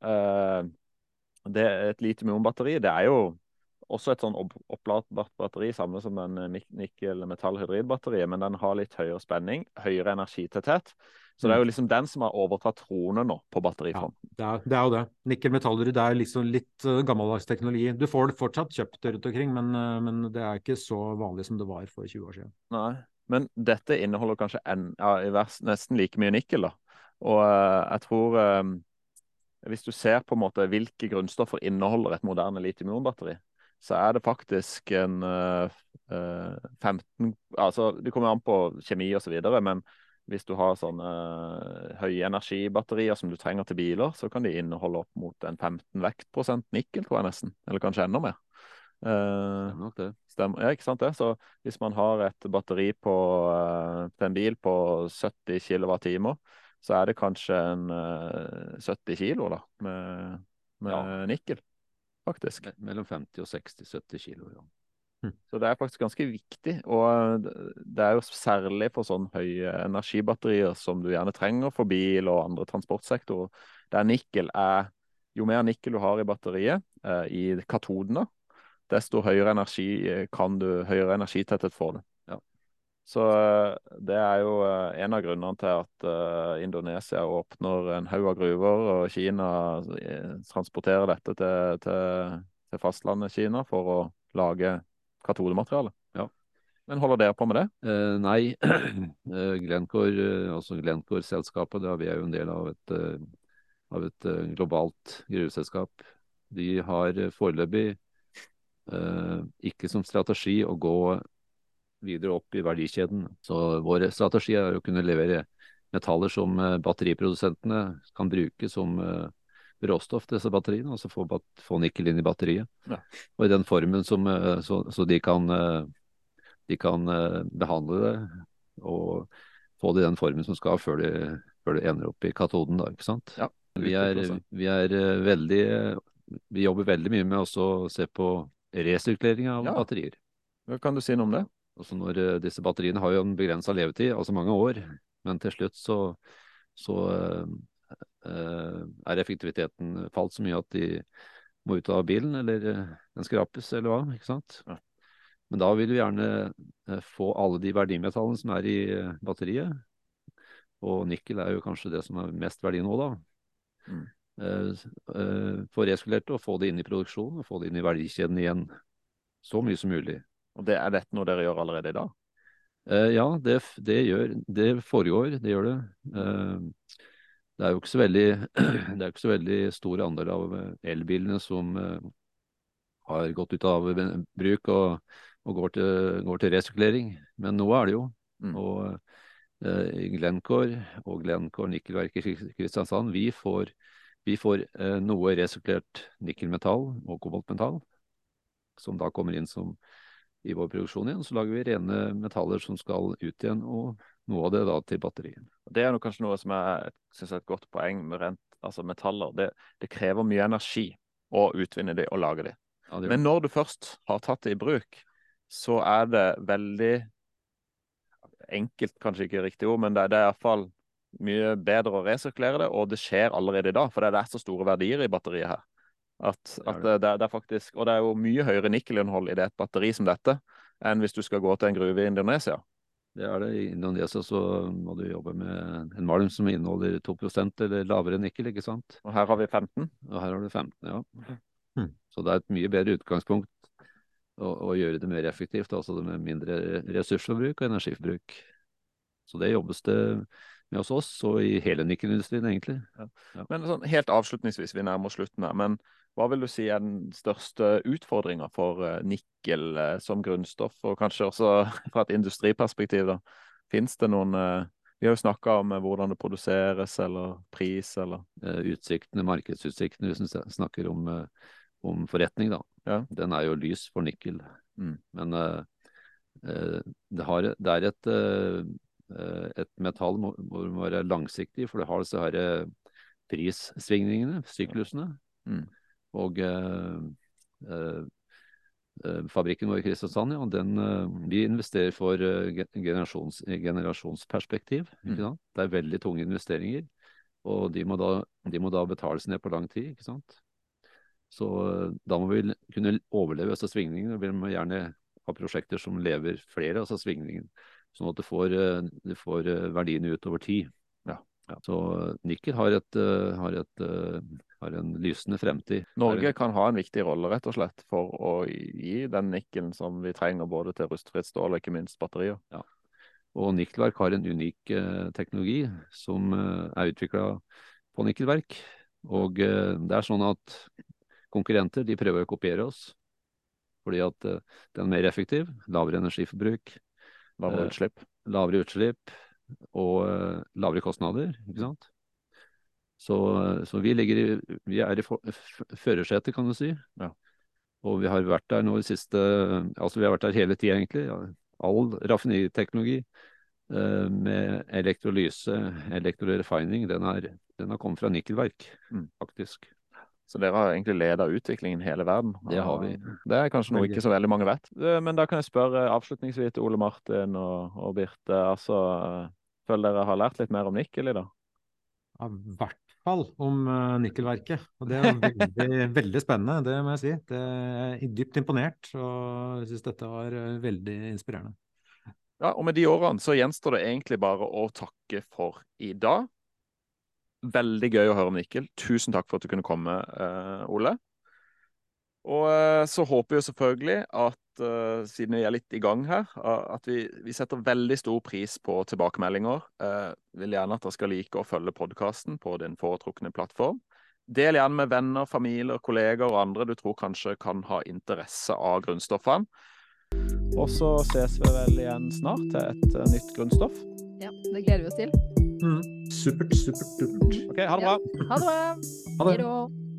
A: det, Et litium-ion-batteri det er jo også et sånn oppladbart batteri, samme som en nikkel-metallhydridbatteriet, men den har litt høyere spenning, høyere energitetthet. Så det er jo liksom den som har overtatt tronen nå på batterifronten.
C: Ja, det, er, det er jo det. Nikkel-metallhydrid er liksom litt uh, gammeldags teknologi. Du får det fortsatt kjøpt rundt omkring, men, uh, men, det er ikke så vanlig som det var for 20 år siden.
A: Nei, men dette inneholder kanskje en, ja, nesten like mye nikkel, da. Og uh, jeg tror um, Hvis du ser på en måte hvilke grunnstoffer inneholder et moderne litium-ion-batteri, så er det faktisk en 15 Altså, det kommer an på kjemi videre, men hvis du har sånne uh, høye energibatterier som du trenger til biler, så kan de inneholde opp mot en 15 vektprosent nikkel, tror jeg nesten. Eller kanskje enda mer.
D: Uh, det.
A: Stemmer. Ja, ikke sant det. Så hvis man har et batteri på, uh, til en bil på 70 kWt, så er det kanskje en 70 kilo da, med, med ja. nikkel, faktisk.
D: Mellom 50 og 60-70 kilo, ja.
A: Hm. Så det er faktisk ganske viktig. Og det er jo særlig for sånn høye energibatterier som du gjerne trenger for bil og andre transportsektorer, der nikkel er Jo mer nikkel du har i batteriet, eh, i katodene, desto høyere energi eh, kan du, høyere energitetthet får du. Så eh, det er jo eh, en av grunnene til at uh, Indonesia åpner en haug av gruver, og Kina transporterer dette til, til, til fastlandet Kina for å lage katodemateriale.
D: Ja.
A: Men holder dere på med det?
D: Eh, nei. Eh, Glencore, eh, altså Glencore-selskapet, vi er jo en del av et, eh, av et globalt gruveselskap. De har foreløpig eh, ikke som strategi å gå videre opp i verdikjeden. Så vår strategi er å kunne levere metaller som batteriprodusentene kan bruke som eh, råstoff til disse batteriene, altså få, få, få nikkel inn i batteriet. Ja. Og i den formen som, eh, så, så de kan, eh, de kan eh, behandle det og få det i den formen som skal før det, de ender opp i katoden. Da, ikke sant?
A: Ja,
D: vi, er, vi er veldig Vi jobber veldig mye med å se på resirkulering av ja. batterier.
A: Hva kan du si noe om det?
D: Også når Disse batteriene har jo en begrensa levetid, altså mange år. Men til slutt så, så Eh, er effektiviteten falt så mye at de må ut av bilen, eller eh, den skrapes, eller hva. ikke sant? Ja. Men da vil vi gjerne eh, få alle de verdimetallene som er i batteriet. Og nikkel er jo kanskje det som er mest verdi nå, da. Mm. Få reskulert og få det inn i produksjonen og få det inn i verdikjeden igjen. Så mye som mulig.
A: Og det Er dette noe dere gjør allerede i dag?
D: ja, det, det, gjør, det foregår. Det gjør det. Uh, det er jo ikke så veldig, det er ikke så veldig stor andel av eh, elbilene som uh, har gått ut av bruk og, og går, til, går, til, resirkulering. Men nå er det jo. Mm. Og uh, Glencore og Glencore nikkelverk i Kristiansand, vi får, vi får uh, noe resirkulert nikkelmetall og koboltmetall, som da kommer inn som i vår produksjon igjen. Så lager vi rene metaller som skal ut igjen, og noe av det da til batterien.
A: Det er kanskje noe som jeg syns er et godt poeng med rent, altså metaller. Det, det, krever mye energi å utvinne de og lage de. Ja, Men når du først har tatt det i bruk, så er det veldig enkelt, kanskje ikke riktig ord, men det, det er iallfall mye bedre å resirkulere det, og det skjer allerede i dag. For det er så store verdier i batteriet her. At, at det, det, er faktisk, og det er jo mye høyere nikkelinnhold i det et batteri som dette enn hvis du skal gå til en gruve i Indonesia.
D: Det er det. I Indonesia så må du jobbe med en malm som inneholder 2% eller lavere nikkel, ikke sant.
A: Og her har vi 15?
D: Og her har du 15, ja. Mm. Så det er et mye bedre utgangspunkt å, å gjøre det mer effektivt, altså med mindre ressursforbruk og energiforbruk. Så det jobbes det med hos oss og i hele nikkelindustrien, egentlig.
A: Men sånn, helt avslutningsvis, vi nærmer oss slutten her. Men hva vil du si er den største utfordringa for eh, nikkel eh, som grunnstoff, og kanskje også fra et industriperspektiv? da? Fins det noen eh, Vi har jo snakka om hvordan det produseres, eller pris, eller
D: Utsiktene, markedsutsiktene, hvis en snakker om, om forretning, da.
A: Ja.
D: Den er jo lys for nikkel.
A: Mm.
D: Men det, har, det er et, et metall må- må være langsiktig, for det har disse her prissvingningene, syklusene.
A: Mm.
D: Og eh, eh, eh, fabrikken vår i Kristiansand, ja, den, vi investerer for generasjons, generasjonsperspektiv.
A: Mm.
D: Det er veldig tunge investeringer, og de må, da, de må da betales ned på lang tid. ikke sant? Så da må vi kunne overleve disse svingningene. Vi må gjerne ha prosjekter som lever flere av disse svingningene, sånn at du får, du får verdiene ut over tid.
A: Ja.
D: Så eh, nikkel har, et, har, et, har en lysende fremtid.
A: Norge kan ha en viktig rolle rett og slett for å gi den nikkelen som vi trenger både til rustfritt stål og ikke minst batterier.
D: Og Nikkelverk har en unik eh, teknologi som eh, er utvikla på nikkelverk. Og eh, det er sånn at konkurrenter de prøver å kopiere oss. Fordi at eh, den er mer effektiv, lavere energiforbruk,
A: Lavere
D: Eh,
A: utslipp.
D: lavere utslipp og eh, lavere kostnader. ikke sant? Så, så vi, ligger i, vi er i førersetet, kan du si.
A: Ja.
D: Og vi har vært der nå i siste Altså vi har vært der hele tida, egentlig. Ja. All raffineriteknologi eh, med elektrolyse, elektrorefining, den, er, den har kommet fra nikkelverk,
A: Mm.
D: faktisk.
A: Så dere har egentlig leda utviklingen i hele verden.
D: Det har vi.
A: Det er kanskje noe ikke så veldig mange vet. Eh, Men da kan jeg spørre avslutningsvis til Ole Martin og, og Birte. Altså, eh, føler dere har lært litt mer om nikkel i dag?
C: Ja, I hvert fall om eh, nikkelverket. Og det er veldig, veldig spennende, det må jeg si. Det er dypt imponert, og jeg syns dette var eh, veldig inspirerende.
A: Ja, og med de årene så gjenstår det egentlig bare å takke for i dag. Veldig gøy å høre om Nikkel. Tusen takk for at du kunne komme, eh, Ole. Og eh, så håper vi jo selvfølgelig at, eh, siden vi er litt i gang her, at vi, vi setter veldig stor pris på tilbakemeldinger. Eh, vil gjerne at dere skal like å følge podkasten på din foretrukne plattform. Del gjerne med venner, familier, kolleger og andre du tror kanskje kan ha interesse av grunnstoffene. Og så ses vi vel igjen snart til et eh, nytt grunnstoff.
B: Ja, det gleder vi oss til.
C: Supert, supert, supert.
A: OK, ha det
B: Ja.
A: bra.
B: Ha det bra.
C: Ha det.